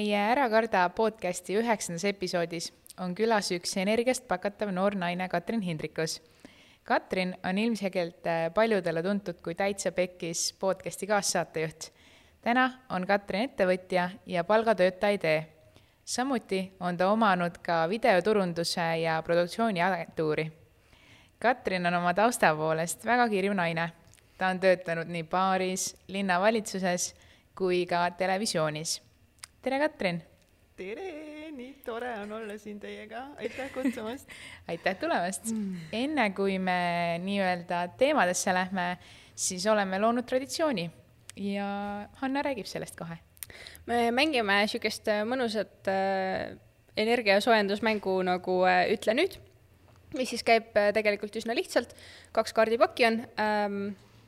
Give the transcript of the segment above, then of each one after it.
meie Ära karda podcasti üheksandas episoodis on külas üks energiast pakatav noor naine Katrin Hindrikus. Katrin on ilmselgelt äh, paljudele tuntud kui Täitsa Pekkis podcasti kaassaatejuht. täna on Katrin ettevõtja ja palgatööta ei tee. samuti on ta omanud ka videoturunduse ja produktsiooniagentuuri. Katrin on oma tausta poolest väga kirju naine. ta on töötanud nii baaris, linnavalitsuses kui ka televisioonis. Tere, Katrin! tere, nii tore on olla siin teiega, aitäh kutsumast aitäh tulemast mm.! enne kui me nii-öelda teemadesse lähme, siis oleme loonud traditsiooni ja Hanna räägib sellest kohe. me mängime niisugust mõnusat äh, energia soojendusmängu nagu äh, Ütle nüüd, mis siis käib äh, tegelikult üsna lihtsalt, kaks kaardipakki on ähm,,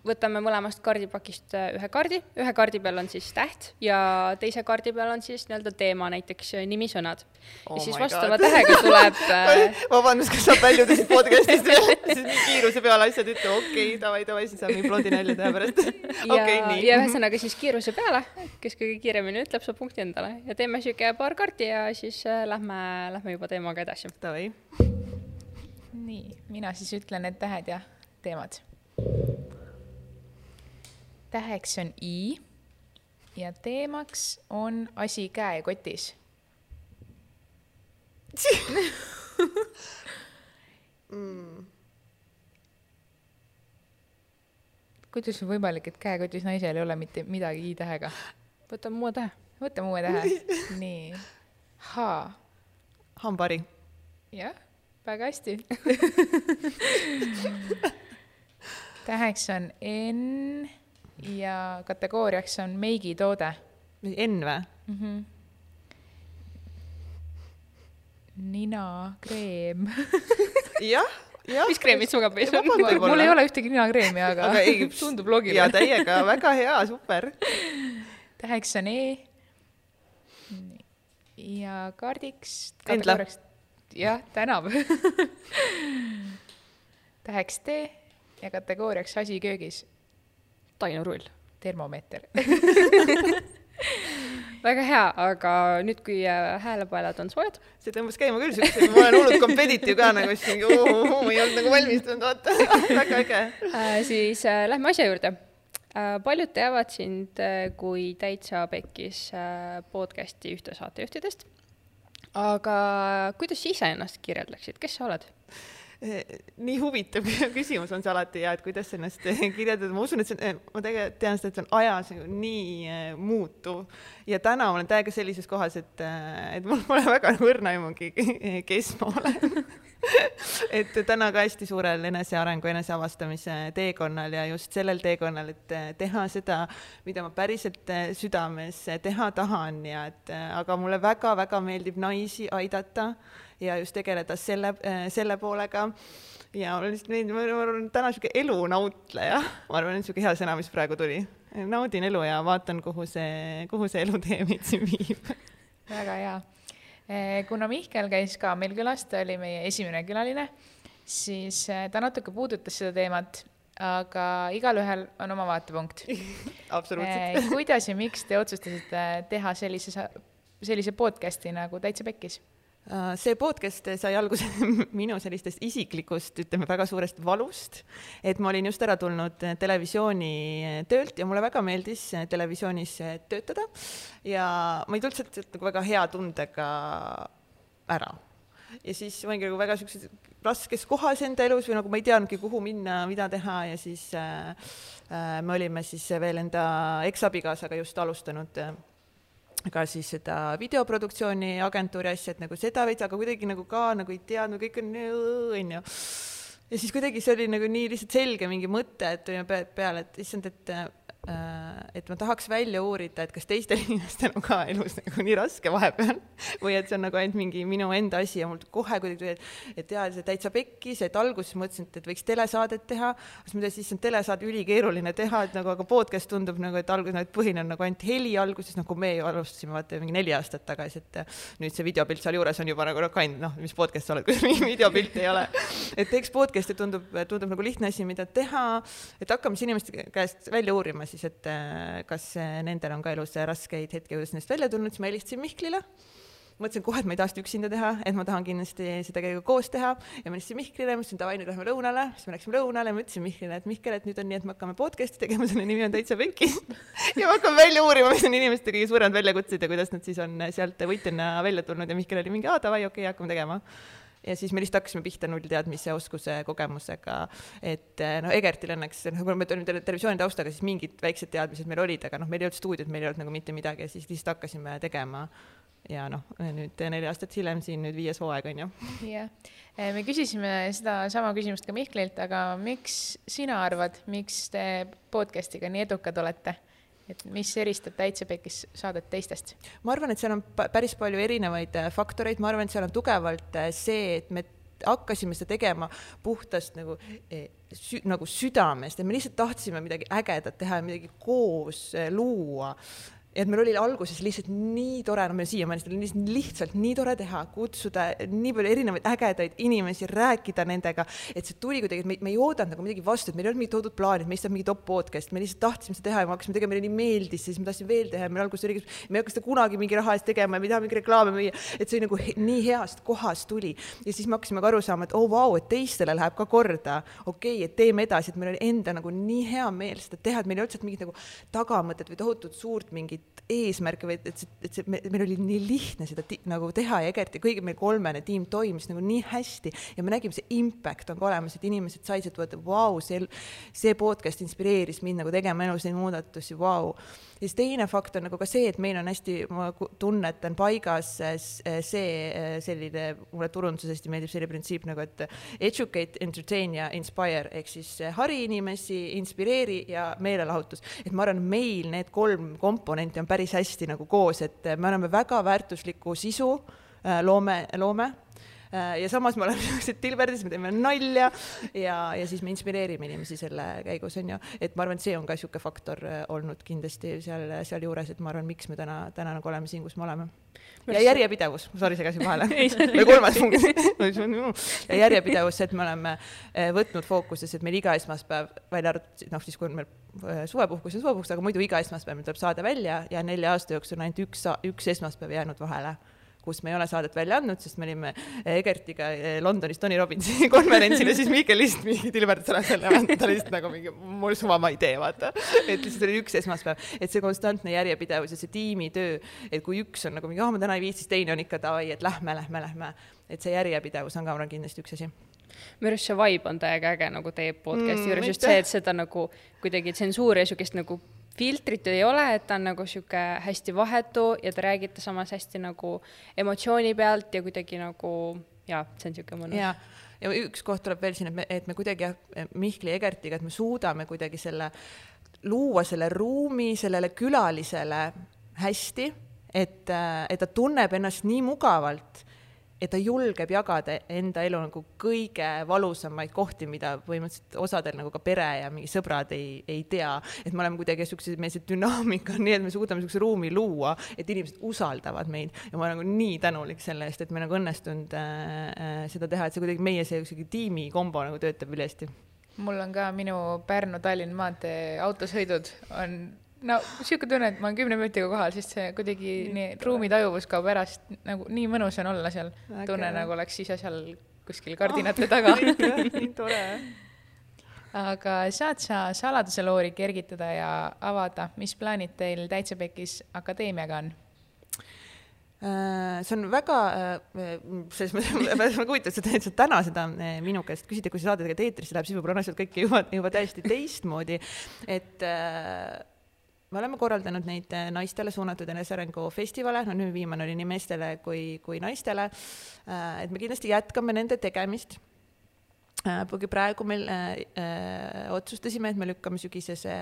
võtame mõlemast kaardipakist äh, ühe kaardi, ühe kaardi peal on siis täht ja teise kaardi peal on siis nii-öelda teema, näiteks äh, nimisõnad Oh ja siis vastava God. tähega tuleb äh, vabandust, kas saab väljudest podcast'ist veel, siis nii kiiruse peale asjad ütlema, okei okay,, davai, davai, siis saab mingi plondi nalja teha pärast. ja okei, nii. ja ühesõnaga siis kiiruse peale, kes kõige kiiremini ütleb, saab punkti endale ja teeme sihuke paar kaarti ja siis äh, lähme, lähme juba teemaga edasi. davai, nii, mina siis ütlen need tähed ja teemad. Täheks on I ja teemaks on asi käekotis. kuidas on võimalik, et käekotis naisel ei ole mitte midagi I tähega? võtame uue tähe. võtame uue tähe. nii. H. hambari. jah, väga hästi täheks on N ja kategooriaks on meigitoode N või? mm. -hmm. ninakreem jah, jah. mis kreemid su kapis on? Mul ei ole ühtegi ninakreemi, aga, aga ei, tundub ja loogiline. täiega, väga hea, super. täheks on E. ja kaardiks. Endla. jah, tänab täheks T ja kategooriaks asi köögis, Taino Rull. termomeeter väga hea, aga nüüd, kui äh, häälepaelad on soojad, see tõmbas käima küll siukse, ma olen hullult competitive ka nagu siis mingi oo, ma ei olnud nagu valmistunud, vaata, väga äge. äh, siis äh, lähme asja juurde äh,. paljud teavad sind äh, kui täitsa pekkis äh, podcast'i ühte saatejuhtidest. aga kuidas sa iseennast kirjeldaksid, kes sa oled? Nii huvitav küsimus on see alati ja et kuidas ennast kirjeldada, ma usun, et see on, ma tegelikult tean seda, et see on ajas nii äh, muutuv ja täna olen täiega sellises kohas, et, äh, et mul pole väga õrna aimugi, kes ma olen. Et täna ka hästi suurel enesearengu, eneseavastamise teekonnal ja just sellel teekonnal, et äh, teha seda, mida ma päriselt äh, südames äh, teha tahan ja et äh, aga mulle väga-väga meeldib naisi aidata ja just tegeleda selle, selle poolega. ja mulle lihtsalt meeldib, ma olen täna sihuke elunautleja, ma arvan, et sihuke hea sõna, mis praegu tuli. naudin elu ja vaatan, kuhu see, kuhu see elutee meid siin viib. väga hea. kuna Mihkel käis ka meil külas, ta oli meie esimene külaline, siis eh, ta natuke puudutas seda teemat, aga igalühel on oma vaatepunkt. absoluutselt. kuidas ja miks te otsustasite teha sellise, sellise podcast'i nagu Täitsa Pekkis? Äh, see podcast sai alguse minu sellisest isiklikust, ütleme väga suurest valust, et ma olin just ära tulnud televisioonitöölt ja mulle väga meeldis televisioonis töötada ja ma ei tulnud sealt nagu väga hea tundega ära. ja siis ma olingi nagu väga siukses raskes kohas enda elus või nagu ma ei teadnudki, kuhu minna, mida teha ja siis äh, äh, me olime siis veel enda eksabikaasaga just alustanud äh, ka siis seda videoproduktsiooni agentuuri asja, et nagu seda veits, aga kuidagi nagu ka nagu ei teadnud, kõik on onju. ja siis kuidagi see oli nagu nii lihtsalt selge mingi mõte, et tulime pe peale, et issand, et et ma tahaks välja uurida, et kas teistel inimestel on ka elus nagu nii raske vahepeal või et see on nagu ainult mingi minu enda asi ja mul kohe kuidagi tuli, et, et jaa, see täitsa pekkis, et alguses mõtlesin, et, et võiks telesaadet teha, siis ma teadsin, issand, telesaade ülikeeruline teha, et nagu, aga podcast tundub nagu, et alguses nagu, et põhine on nagu ainult heli alguses, nagu me ju alustasime vaata mingi neli aastat tagasi, et nüüd see videopilt sealjuures on juba nagu noh, noh, mis podcast sa oled, kui mingi videopilti ei ole. et teeks podcast'i tundub, tundub nagu lihtne asi, mida teha, et hakkame siis inimeste käest välja uurima siis, et äh, kas nendel on ka elus raskeid hetki, kuidas nendest välja tulnud, siis ma helistasin Mihklile. Mõtlesin kohe, et ma ei taha seda üksinda teha, et ma tahan kindlasti seda kellegagi koos teha. Ja ma helistasin Mihklile, ma ütlesin davai, nüüd lähme lõunale, siis me läksime lõunale ma ütlesin Mihklile, et Mihkel, et nüüd on nii, et me hakkame podcast'i tegema, selle nimi on Täitsa Penkis ja ma hakkan välja uurima, mis on inimeste kõige suuremad väljakutsed ja kuidas nad siis on sealt võitjana välja tulnud. Ja Mihkel oli mingi, aa davai, okei okay,, hakkame tegema ja siis me lihtsalt hakkasime pihta nullteadmise, oskuse, kogemusega, et noh, Egertil õnneks, noh, kuna me olime televisiooni taustaga, siis mingid väiksed teadmised meil olid, aga noh, meil ei olnud stuudiot, meil ei olnud nagu mitte midagi ja siis lihtsalt hakkasime tegema ja noh, nüüd neli aastat hiljem siin nüüd viies hooaeg on ju. jah, eh, me küsisime sedasama küsimust ka Mihklilt, aga miks sina arvad, miks te podcast'iga nii edukad olete? Et mis eristab Täitsa Pekis saadet teistest? ma arvan, et seal on päris palju erinevaid äh, faktoreid, ma arvan, et seal on tugevalt äh, see, et me hakkasime seda tegema puhtast nagu eh, sü, nagu südamest. Ja me lihtsalt tahtsime midagi ägedat teha ja midagi koos äh, luua et meil oli alguses lihtsalt nii tore, no meil siiamaani seda on lihtsalt, nii tore teha, kutsuda nii palju erinevaid ägedaid inimesi, rääkida nendega, et see tuli kuidagi, et me, me ei oodanud nagu midagi vastu, et meil ei olnud mingit toodud plaani, et meist saab mingi top podcast, me lihtsalt tahtsime seda teha ja me hakkasime tegema, meile nii meeldis, siis me tahtsime veel teha ja meil alguses oli, me ei hakka seda kunagi mingi raha eest tegema ja me ei taha mingi reklaame müüa, et see nagu nii heast kohast tuli. Ja siis me hakkasime ka aru saama, et oo oh, vau, et teistele läheb ka korda, okei okay,, et teeme edasi, et meil oli enda nagu nii hea meel seda teha, et meil ei olnud sealt mingit nagu tagamõtet või tohutut suurt mingit mingit eesmärke või et see, et see, meil oli nii lihtne seda nagu teha ja Egert ja kõigi meil kolmene tiim toimis nagu nii hästi ja me nägime, see impact on ka olemas, et inimesed said sealt võtta, vau, see, see podcast inspireeris mind nagu tegema elus neid muudatusi, vau. ja siis teine fakt on nagu ka see, et meil on hästi, ma tunnetan paigas see selline, mulle turunduses hästi meeldib selline printsiip nagu, et educate, entertain ja inspire ehk siis hari inimesi, inspireeri ja meelelahutus. et ma arvan, meil need kolm komponenti elementi on päris hästi nagu koos, et me anname väga väärtuslikku sisu, äh, loome, loome ja samas me oleme niisugused tilberdid, siis me teeme nalja ja, ja siis me inspireerime inimesi selle käigus, on ju. et ma arvan, et see on ka niisugune faktor äh, olnud kindlasti seal, sealjuures, et ma arvan, miks me täna, täna nagu oleme siin, kus me oleme. ja järjepidevus, sorry, segasin vahele. Või kolmas punkt. ja järjepidevus, et me oleme võtnud fookusesse, et meil iga esmaspäev, välja arvatud noh, siis kui on meil Äh, suvepuhkus ja suvepuhkus, aga muidu iga esmaspäev meil tuleb saade välja ja nelja aasta jooksul on ainult üks, üks esmaspäev jäänud vahele kus me ei ole saadet välja andnud, sest me olime Egertiga äh, Londonis Tony Robbinsi konverentsil ja siis Mihkel lihtsalt mingi tilberdas ära selle, ta lihtsalt nagu mingi, mul suva, ma ei tee, vaata. et lihtsalt oli üks esmaspäev, et see konstantne järjepidevus ja see tiimitöö, et kui üks on nagu mingi, ah ma täna ei viitsi, siis teine on ikka davai, et lähme, lähme, lähme. et see järjepidevus on ka, arvan, kindlasti üks asi minu arust see vibe on täiega äge nagu teie podcast'i mm, juures, just see, et seda nagu kuidagi tsensuuri ja siukest nagu filtrit ei ole, et ta on nagu sihuke hästi vahetu ja te räägite samas hästi nagu emotsiooni pealt ja kuidagi nagu jaa, see on sihuke mõnus. ja, ja üks koht tuleb veel siin, et me, et me kuidagi jah, Mihkli Egertiga, et me suudame kuidagi selle, luua selle ruumi sellele külalisele hästi, et, et ta tunneb ennast nii mugavalt et ta julgeb jagada enda elu nagu kõige valusamaid kohti, mida põhimõtteliselt osadel nagu ka pere ja mingi sõbrad ei, ei tea. et me oleme kuidagi siukse, meil see dünaamika on nii, et me suudame siukse ruumi luua, et inimesed usaldavad meid ja ma olen nagu nii tänulik selle eest, et meil nagu õnnestunud äh, äh, seda teha, et see kuidagi meie see siuke tiimi kombo nagu töötab ülihästi mul on ka minu Pärnu-Tallinna maantee autosõidud on no sihuke tunne, et ma olen kümne minutiga kohal, sest see kuidagi nii, nii ruumitajuvus kaob ära, sest nagu nii mõnus on olla seal. tunnen nagu oleks ise seal kuskil kardinate oh, taga nii tore. aga saad sa saladuse loori kergitada ja avada, mis plaanid teil Täitsa Pekis Akadeemiaga on? Äh, see on väga, äh, selles mõttes väga huvitav, et sa täna seda äh, minu käest küsid ja kui see saade tegelikult eetrisse läheb, siis võib-olla on asjad kõik juba, juba täiesti teistmoodi. et me oleme korraldanud neid eh, naistele suunatud enesearengu festivale, no nüüd viimane oli nii meestele kui, kui naistele. Eh, et me kindlasti jätkame nende tegemist kuigi praegu meil äh, otsustasime, et me lükkame sügisese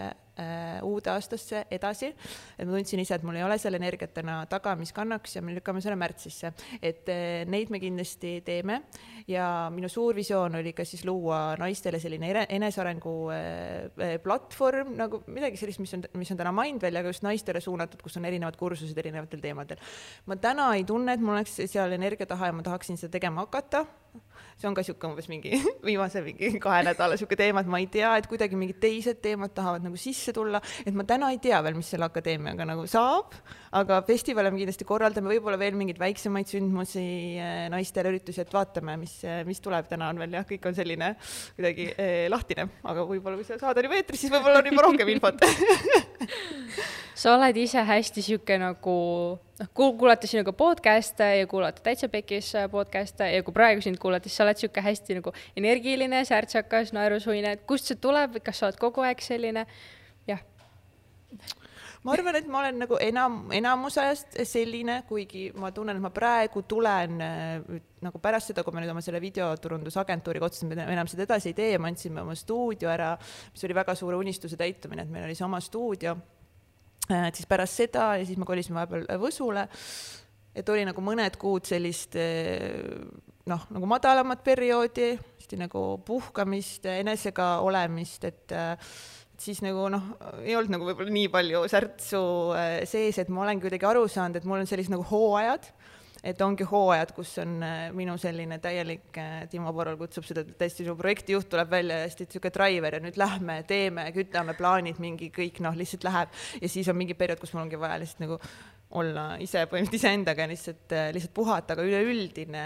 äh, uude aastasse edasi. et ma tundsin ise, et mul ei ole seal energiat täna taga, mis kannaks ja me lükkame selle märtsisse. et äh, neid me kindlasti teeme ja minu suur visioon oli ka siis luua naistele selline enesearengu äh, platvorm nagu midagi sellist, mis on, mis on täna Mindvel, aga just naistele suunatud, kus on erinevad kursused erinevatel teemadel. ma täna ei tunne, et mul oleks seal energia taha ja ma tahaksin seda tegema hakata see on ka sihuke umbes mingi viimase mingi kahe nädala sihuke teema, et ma ei tea, et kuidagi mingid teised teemad tahavad nagu sisse tulla, et ma täna ei tea veel, mis selle akadeemiaga nagu saab, aga festivale me kindlasti korraldame, võib-olla veel mingeid väiksemaid sündmusi, eh, naistele üritusi, et vaatame, mis, mis tuleb, täna on veel jah, kõik on selline kuidagi eh, lahtine, aga võib-olla kui see saade on juba eetris, siis võib-olla on juba rohkem infot. Sa oled ise hästi sihuke nagu noh, kuulata sinuga podcast'e ja kuulata Täitsa Pekis podcast'e ja kui praegu sind kuulata, siis sa oled sihuke hästi nagu energiline, särtsakas, naerusuine, et kust see tuleb, kas sa oled kogu aeg selline? jah. ma arvan, et ma olen nagu enam, enamus ajast selline, kuigi ma tunnen, et ma praegu tulen äh, nagu pärast seda, kui me nüüd oma selle videoturundusagentuuriga otsustasime, et me enam seda edasi ei tee ja me andsime oma stuudio ära, mis oli väga suure unistuse täitumine, et meil oli see oma stuudio Äh, et siis pärast seda ja siis me kolisime vahepeal äh, Võsule, et oli nagu mõned kuud sellist äh, noh, nagu madalamat perioodi, nagu puhkamist, enesega olemist, et siis nagu noh, ei olnud nagu võib-olla nii palju särtsu sees, et ma olengi kuidagi aru saanud, et mul on sellised nagu hooajad et ongi hooajad, kus on äh, minu selline täielik, äh, Timo Porol kutsub seda täiesti nagu projektijuht tuleb välja ja hästi niisugune driver ja nüüd lähme, teeme, kütame plaanid, mingi kõik noh, lihtsalt läheb. Ja siis on mingi periood, kus mul ongi vaja lihtsalt nagu olla ise põhimõtteliselt iseendaga lihtsalt, äh, lihtsalt puhata, aga üleüldine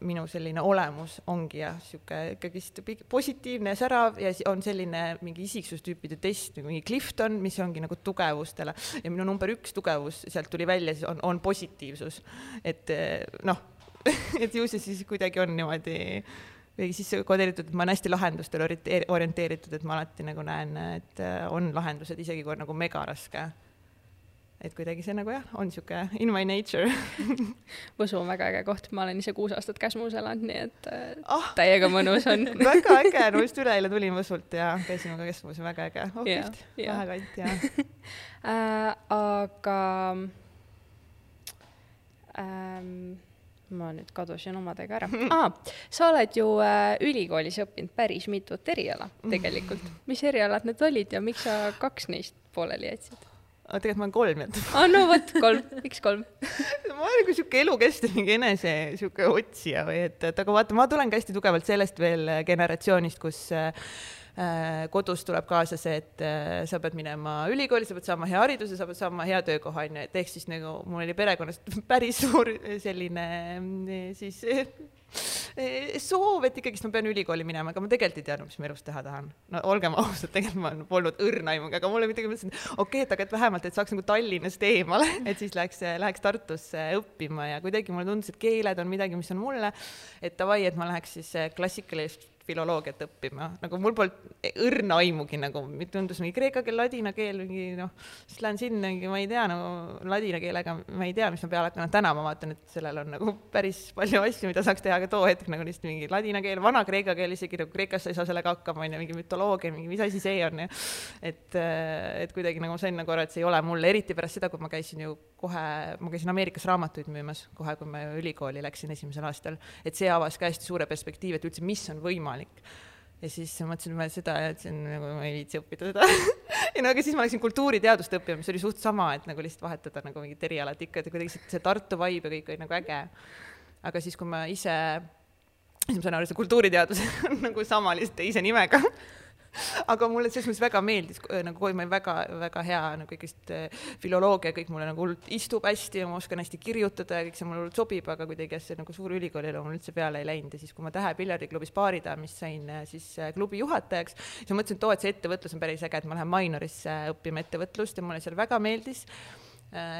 minu selline olemus ongi jah, niisugune ikkagist positiivne ja särav ja on selline mingi isiksustüüpide test nagu mingi Clifton, mis ongi nagu tugevustele ja minu number üks tugevus sealt tuli välja, siis on, on positiivsus. et äh, noh et ju see siis kuidagi on niimoodi või siis kodeeritud, et ma olen hästi lahendustele orienteeritud, et ma alati nagu näen, et äh, on lahendused, isegi kui on nagu megaraske et kuidagi see nagu jah, on niisugune in my nature Võsu on väga äge koht, ma olen ise kuus aastat Käsmus elanud, nii et oh, täiega mõnus on väga äge, no just üleeile tulin Võsult ja käisime ka Käsmus, väga äge. oh kihvt, vähe kant ja äh, aga ähm, ma nüüd kadusin omadega ära ah,. sa oled ju äh, ülikoolis õppinud päris mitut eriala tegelikult. mis erialad need olid ja miks sa kaks neist pooleli jätsid? Aga tegelikult ma olen kolm jätnud. aa, no vot, kolm, miks kolm? Ma olen nagu sihuke elukestev mingi enese sihuke otsija või et, et aga vaata, ma tulen ka hästi tugevalt sellest veel generatsioonist, kus äh, kodus tuleb kaasa see, et äh, sa pead minema ülikooli, sa pead saama hea hariduse, sa pead saama hea töökoha, onju, et ehk siis nagu mul oli perekonnas päris suur selline siis Eh, soov, et ikkagist ma pean ülikooli minema, aga ma tegelikult ei teadnud, mis ma elus teha tahan. no olgem ausad, tegelikult ma polnud õrna aimugi, aga mulle midagi mõtlesin, okei okay,, et aga et vähemalt, et saaks nagu Tallinnast eemale, et siis läheks, läheks Tartusse õppima ja kuidagi mulle tundus, et keeled on midagi, mis on mulle, et davai, et ma läheks siis klassikalist filoloogiat õppima, nagu mul polnud õrna aimugi nagu, tundus mingi kreeka keel, ladina keel, mingi noh, siis lähen sinna, mingi ma ei tea nagu ladina keelega, ma ei tea, mis ma peale hakkan, täna ma vaatan, et sellel on nagu päris palju asju, mida saaks teha, aga too hetk nagu lihtsalt mingi ladina keel, vana kreeka keel isegi nagu Kreekas sa ei saa sellega hakkama, on ju, mingi mütoloogia, mingi mis asi see on ja et, et kuidagi nagu ma sain nagu aru, et see ei ole mulle, eriti pärast seda, kui ma käisin ju kohe, ma käisin Ameerikas raamatuid müümas, kohe kui ma ülikooli läksin esimesel aastal, et see avas ka hästi suure perspektiivi, et üldse, mis on võimalik ja siis mõtlesin, ma seda jätsin, nagu ma ei viitsi õppida seda. Ja no aga siis ma läksin kultuuriteadust õppima, mis oli suht sama, et nagu lihtsalt vahetada nagu mingit erialat ikka, et kuidagi see Tartu vibe ja kõik oli nagu äge. aga siis, kui ma ise, siis ma sain aru, et see kultuuriteadus on nagu sama lihtsalt teise nimega aga mulle selles mõttes väga meeldis, nagu kui meil väga-väga hea nagu ikkagist äh, filoloogia, kõik mulle nagu hullult istub hästi ja ma oskan hästi kirjutada ja kõik see mulle hullult sobib, aga kuidagi see nagu suur ülikooli elu mul üldse peale ei läinud ja siis, kui ma Tähe piljardiklubi Spaaridamis sain äh, siis äh, klubi juhatajaks, siis ma mõtlesin, et oo, et see ettevõtlus on päris äge, et ma lähen Minorisse õppima ettevõtlust ja mulle seal väga meeldis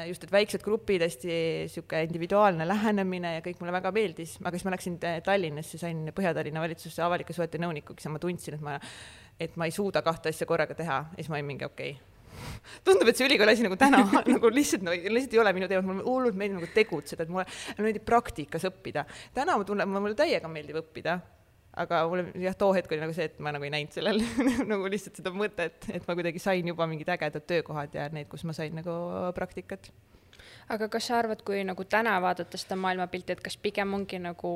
just, et väiksed grupid, hästi niisugune individuaalne lähenemine ja kõik mulle väga meeldis, aga siis ma läksin Tallinnasse, sain Põhja-Tallinna valitsuse avalike suhete nõunikuks ja ma tundsin, et ma et ma ei suuda kahte asja korraga teha ja siis ma olin mingi okei okay. tundub, et see ülikooli asi nagu täna nagu lihtsalt no,, lihtsalt ei ole minu teema, mulle hullult meeldib nagu tegutseda, et mulle, meeldib praktikas õppida. täna ma tunnen, mulle täiega meeldib õppida, aga mulle jah, too hetk oli nagu see, et ma nagu ei näinud sellel nagu lihtsalt seda mõtet, et ma kuidagi sain juba mingid ägedad töökohad ja need, kus ma sain nagu praktikat. aga kas sa arvad, kui nagu täna vaadata seda maailmapilti, et kas pigem ongi nagu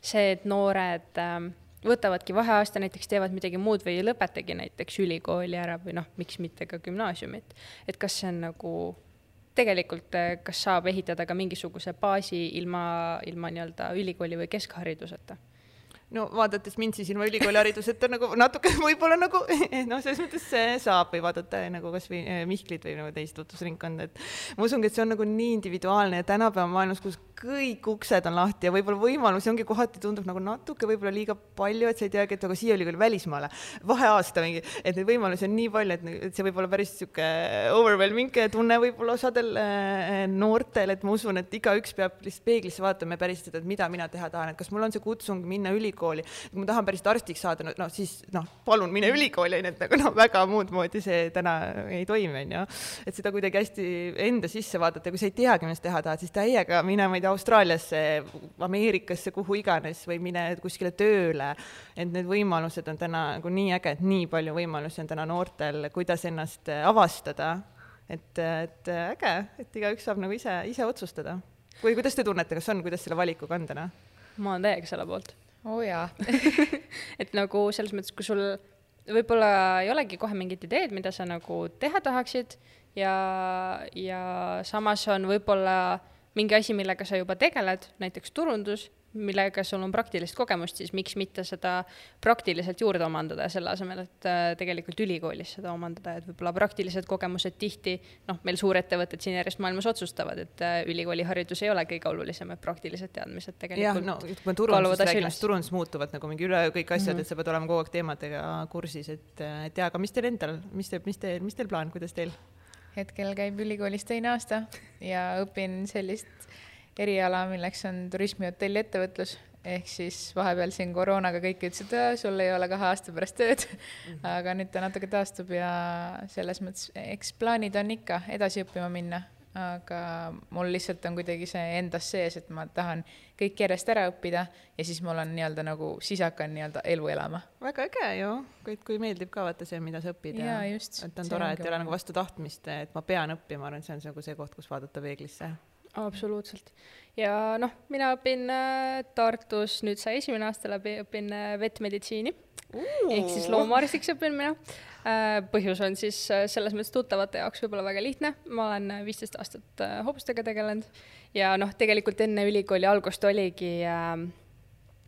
see, et noored ähm, võtavadki vaheaasta, näiteks teevad midagi muud või ei lõpetagi näiteks ülikooli ära või noh, miks mitte ka gümnaasiumit. et kas see on nagu tegelikult äh, kas saab ehitada ka mingisuguse baasi ilma, ilma nii-öelda ülikooli või keskhariduseta no vaadates mind siis ilma ülikoolihariduseta nagu natuke võib-olla nagu noh, selles mõttes saab või vaadata nagu kasvõi eh, Mihklit või nagu teist tutvusringkonda, et ma usungi, et see on nagu nii individuaalne ja tänapäeva maailmas, kus kõik uksed on lahti ja võib-olla võimalusi ongi kohati tundub nagu natuke võib-olla liiga palju, et sa ei teagi, et aga siia ülikooli välismaale, vaheaasta mingi, et neid võimalusi on nii palju, et, see võib olla päris sihuke overwhelming tunne võib-olla osadel äh, noortel, et ma usun, et igaüks peab lihtsalt peeglisse vaatama ja päriselt et mida mina teha tahan, et kas mul on see kutsung minna ülikooli ülikooli. kui ma tahan päriselt arstiks saada, no, no siis noh, palun mine ülikooli, onju, et nagu noh, väga muud moodi see täna ei toimi, onju. et seda kuidagi hästi enda sisse vaadata, kui sa ei teagi, mis teha tahad, siis täiega mine, ma ei tea, Austraaliasse, Ameerikasse, kuhu iganes või mine kuskile tööle. et need võimalused on täna nagu nii äge, et nii palju võimalusi on täna noortel, kuidas ennast avastada et, et äge, et igaüks saab nagu ise, ise otsustada. või kuidas te tunnete, kas on, kuidas selle valikuga on täna? ma olen täiega selle poolt oo oh, jaa. Et nagu selles mõttes, kui sul võib-olla ei olegi kohe mingit ideed, mida sa nagu teha tahaksid ja, ja samas on võib-olla mingi asi, millega sa juba tegeled, näiteks turundus millega sul on praktilist kogemust, siis miks mitte seda praktiliselt juurde omandada, selle asemel, et äh, tegelikult ülikoolis seda omandada, et võib-olla praktilised kogemused tihti, noh, meil suurettevõtted siin järjest maailmas otsustavad, et äh, ülikooliharidus ei ole kõige olulisem, et praktilised teadmised tegelikult. jah, no kui me turundusest räägime, siis turundus muutuvad nagu mingi üle kõik asjad mm, -hmm. et sa pead olema kogu aeg teemadega kursis, et, et jaa, aga mis teil endal, mis te, mis te, mis teil plaan, kuidas teil? hetkel käib ülikoolis teine aasta ja õpin sellist eriala, milleks on turismi, hotelli, ettevõtlus, ehk siis vahepeal siin koroonaga kõik ütlesid, sul ei ole kahe aasta pärast tööd. -hmm. aga nüüd ta natuke taastub ja selles mõttes, eks plaanid on ikka edasi õppima minna, aga mul lihtsalt on kuidagi see endas sees, et ma tahan kõik järjest ära õppida ja siis mul on nii-öelda nagu, siis hakkan nii-öelda elu elama. väga äge ju, kui, kui meeldib ka vaata see, mida sa õpid ja, ja just, et on tore, et ei ole nagu vastu tahtmist, et ma pean õppima, ma arvan, et see on nagu see koht, kus vaadata peeglisse absoluutselt. ja noh, mina õpin äh, Tartus, nüüd sai esimene aasta läbi, õpin äh, vettmeditsiini uh.. ehk siis loomaarstiks õpin mina äh,. põhjus on siis selles mõttes tuttavate jaoks võib-olla väga lihtne, ma olen viisteist aastat hobustega tegelenud ja noh, tegelikult enne ülikooli algust oligi äh,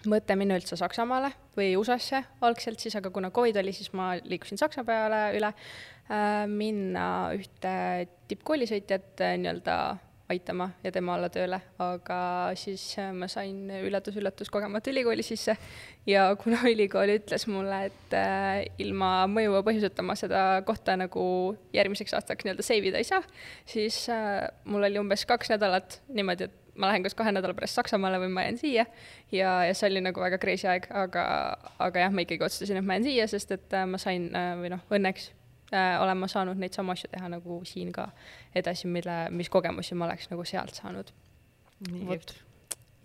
mõte minna üldse Saksamaale või USA-sse algselt siis, aga kuna Covid oli, siis ma liikusin Saksa peale üle äh,, minna ühte tippkoolisõitjat nii-öelda aitama ja tema alla tööle, aga siis äh, ma sain üllatus-üllatus kogemata ülikooli sisse ja kuna ülikool ütles mulle, et äh, ilma mõjuva põhjuseta ma seda kohta nagu järgmiseks aastaks nii-öelda save ida ei saa, siis äh, mul oli umbes kaks nädalat niimoodi, et ma lähen kas kahe nädala pärast Saksamaale või ma jään siia. Ja, ja see oli nagu väga crazy aeg, aga, aga jah, ma ikkagi otsustasin, et ma jään siia, sest et ma sain või noh, õnneks olen ma saanud neid samu asju teha nagu siin ka edasi, mille, mis kogemusi ma oleks nagu sealt saanud. nii kihvt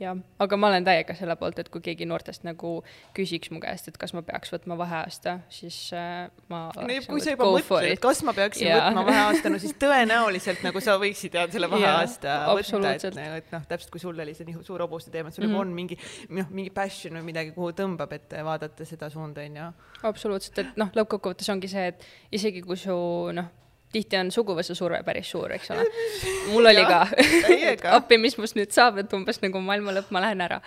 jah, aga ma olen täiega selle poolt, et kui keegi noortest nagu küsiks mu käest, et kas ma peaks võtma vaheaasta, siis äh, ma no kui nagu, sa juba mõtled, kas ma peaksin yeah. võtma vaheaasta, no siis tõenäoliselt nagu sa võiksid jah, selle vaheaasta yeah, võtta, et, nagu, et noh, täpselt kui sul oli see nii suur hobuste teema, et sul mm -hmm. on mingi noh, mingi passion või midagi, kuhu tõmbab, et vaadata seda suunda, onju. absoluutselt, et noh, lõppkokkuvõttes ongi see, et isegi kui su noh tihti on suguvõsa surve päris suur, eks ole. mul oli ka, et appi, mis must nüüd saab, et umbes nagu maailma lõpp, ma lähen ära.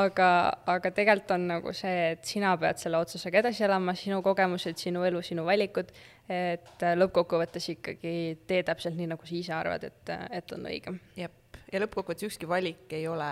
aga, aga tegelikult on nagu see, et sina pead selle otsusega edasi elama, sinu kogemused, sinu elu, sinu valikud, et lõppkokkuvõttes ikkagi tee täpselt nii, nagu sa ise arvad, et, et on õige. jep, ja lõppkokkuvõttes ükski valik ei ole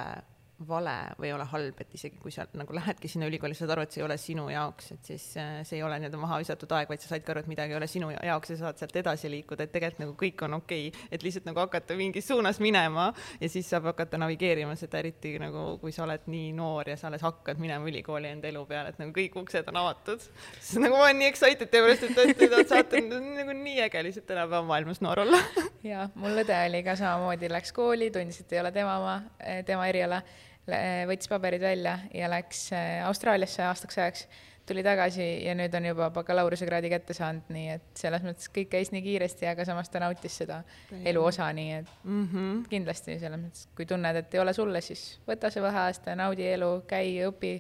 vale või ei ole halb, et isegi kui sa nagu lähedki sinna ülikooli, saad aru, et see ei ole sinu jaoks, et siis äh, see ei ole nii-öelda maha visatud aeg, vaid sa saidki aru, et midagi ei ole sinu jaoks ja saad sealt edasi liikuda, et tegelikult nagu kõik on okei okay., et lihtsalt nagu hakata mingis suunas minema ja siis saab hakata navigeerima seda, eriti nagu kui sa oled nii noor ja sa alles hakkad minema ülikooli enda elu peale, et nagu kõik uksed on avatud. siis nagu ma olen nii excited teie pärast, et, et saate nagu nii äge lihtsalt tänapäeva maailmas noor olla. ja mul õde oli ka samamoodi, läks kooli, tundis, et ei ole tema oma, tema eriala võttis paberid välja ja läks äh, Austraaliasse aastaks ajaks, tuli tagasi ja nüüd on juba bakalaureusekraadi kätte saanud, nii et selles mõttes kõik käis nii kiiresti, aga samas ta nautis seda elu osa, nii et mm -hmm. kindlasti selles mõttes, kui tunned, et ei ole sulle, siis võta see vaheaasta, naudi elu, käi, õpi,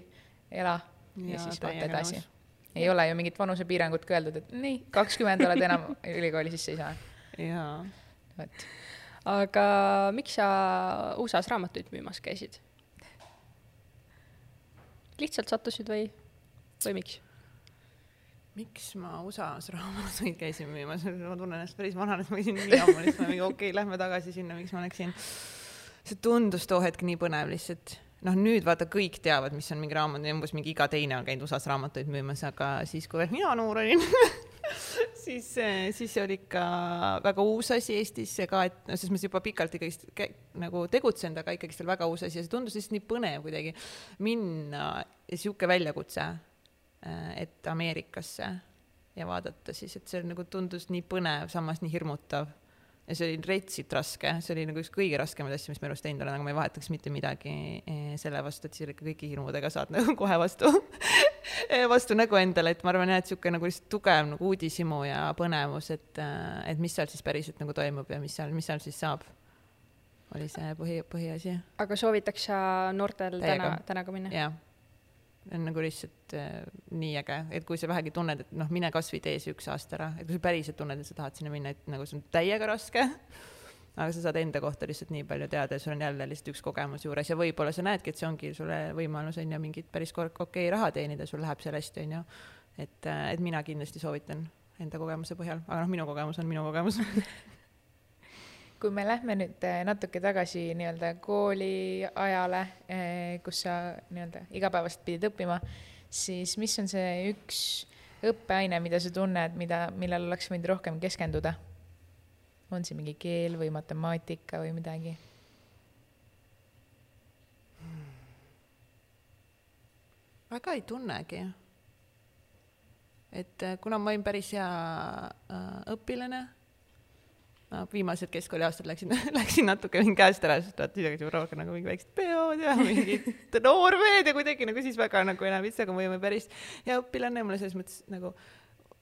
ela ja, ja siis vaata edasi. ei ole ju mingit vanusepiirangut ka öeldud, et nii, kakskümmend oled enam ülikooli sisse ei saa. jaa. vot aga miks sa USA-s raamatuid müümas käisid? Lihtsalt sattusid või, või miks? miks ma USA-s raamatuid käisin müümas, ma tunnen ennast päris vanana, et ma käisin nii ammu lihtsalt, okei okay,, lähme tagasi sinna, miks ma läksin. see tundus too hetk nii põnev lihtsalt. noh, nüüd vaata, kõik teavad, mis on mingi raamat, umbes mingi iga teine on käinud USA-s raamatuid müümas, aga siis, kui veel mina noor olin siis, siis see oli ikka väga uus asi Eestis ka, et noh, selles mõttes juba pikalt ikkagist nagu tegutsenud, aga ikkagist veel väga uus asi ja see tundus lihtsalt nii põnev kuidagi minna ja sihuke väljakutse Äh, et Ameerikasse ja vaadata siis, et see nagu tundus nii põnev, samas nii hirmutav. Ja see oli retsit raske, see oli nagu üks kõige raskemaid asju, mis ma elus teinud olen, aga ma ei vahetaks mitte midagi eh, selle vastu, et siis ikka kõigi hirmudega saad nagu kohe vastu vastu nägu endale, et ma arvan jah, et niisugune nagu lihtsalt tugev nagu uudishimu ja põnevus, et, äh, et mis seal siis päriselt nagu toimub ja mis seal, mis seal siis saab oli see põhi, põhiasi. aga soovitaks sa noortel Täiega. täna, täna ka minna? jah on nagu lihtsalt äh, nii äge, et kui sa vähegi tunned, et noh, mine kasvõi tee see üks aasta ära, et kui sa päriselt tunned, et sa tahad sinna minna, et nagu see on täiega raske, aga sa saad enda kohta lihtsalt nii palju teada ja sul on jälle lihtsalt üks kogemus juures ja võib-olla sa näedki, et see ongi sulle võimalus on ju mingit päris okei okay raha teenida, sul läheb seal hästi, on ju. et, äh, et mina kindlasti soovitan enda kogemuse põhjal, aga noh, minu kogemus on minu kogemus kui me lähme nüüd eh, natuke tagasi nii-öelda kooliajale, eh, kus sa nii-öelda igapäevaselt pidid õppima, siis mis on see üks õppeaine, mida sa tunned, mida, millel oleks võinud rohkem keskenduda? on see mingi keel või matemaatika või midagi? väga ei tunnegi. et eh, kuna ma olin päris hea õpilane no viimased keskkooliaastad läksin läksin natuke mingi käest ära, sest vaata siis hakkasid rohkem nagu mingi väiksed peod ja mingid noormehed ja kuidagi nagu siis väga nagu enam üldse, aga ma olin päris hea õpilane mulle selles mõttes nagu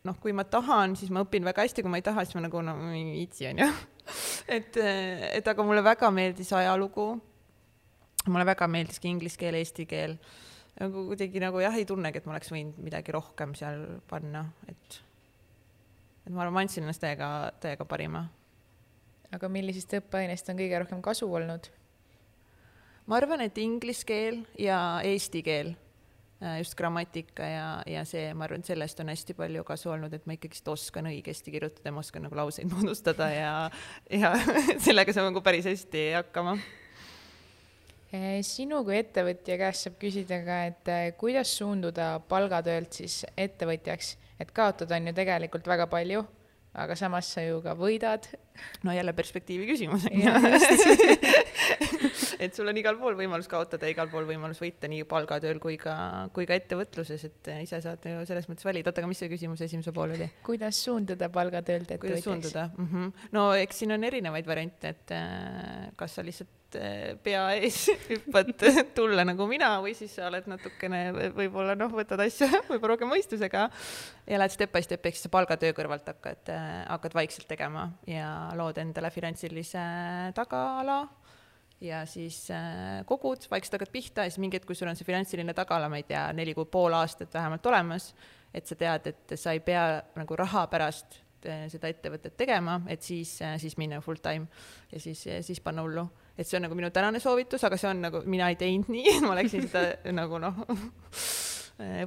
noh, kui ma tahan, siis ma õpin väga hästi, kui ma ei taha, siis ma nagu no ei viitsi onju. et, et aga mulle väga meeldis ajalugu. mulle väga meeldiski inglise keel, eesti keel. nagu kuidagi nagu jah, ei tunnegi, et ma oleks võinud midagi rohkem seal panna, et et ma arvan, ma andsin ennast täiega, täiega parima aga millisest õppeainest on kõige rohkem kasu olnud? ma arvan, et inglise keel ja eesti keel, äh, just grammatika ja, ja see, ma arvan, et sellest on hästi palju kasu olnud, et ma ikkagist oskan õigesti kirjutada ma oskan nagu lauseid moodustada ja, ja sellega saab nagu päris hästi hakkama äh, sinu kui ettevõtja käest saab küsida ka, et äh, kuidas suunduda palgatöölt siis ettevõtjaks, et kaotada on ju tegelikult väga palju aga samas sa ju ka võidad. no jälle perspektiivi küsimus et sul on igal pool võimalus kaotada, igal pool võimalus võita nii palgatööl kui ka, kui ka ettevõtluses, et ise saad ju selles mõttes valida. oota, aga mis see küsimuse esimese pool oli? kuidas suunduda palgatöölt ettevõtjaks? kuidas suunduda mm? -hmm. no eks siin on erinevaid variante, et äh, kas sa lihtsalt pea ees hüppad tulla nagu mina või siis sa oled natukene võib-olla noh, võtad asja võib-olla rohkem mõistusega ja lähed step by step ehk siis palgatöö kõrvalt hakkad, eh, hakkad vaikselt tegema ja lood endale finantsilise tagaala ja siis äh, kogud, vaikselt hakkad pihta ja siis mingi hetk, kui sul on see finantsiline tagala, ma ei tea, neli kuni pool aastat vähemalt olemas, et sa tead, et sa ei pea nagu raha pärast seda ettevõtet tegema, et siis, siis minna full time ja siis, siis panna hullu et see on nagu minu tänane soovitus, aga see on nagu, mina ei teinud nii, ma läksin seda nagu noh,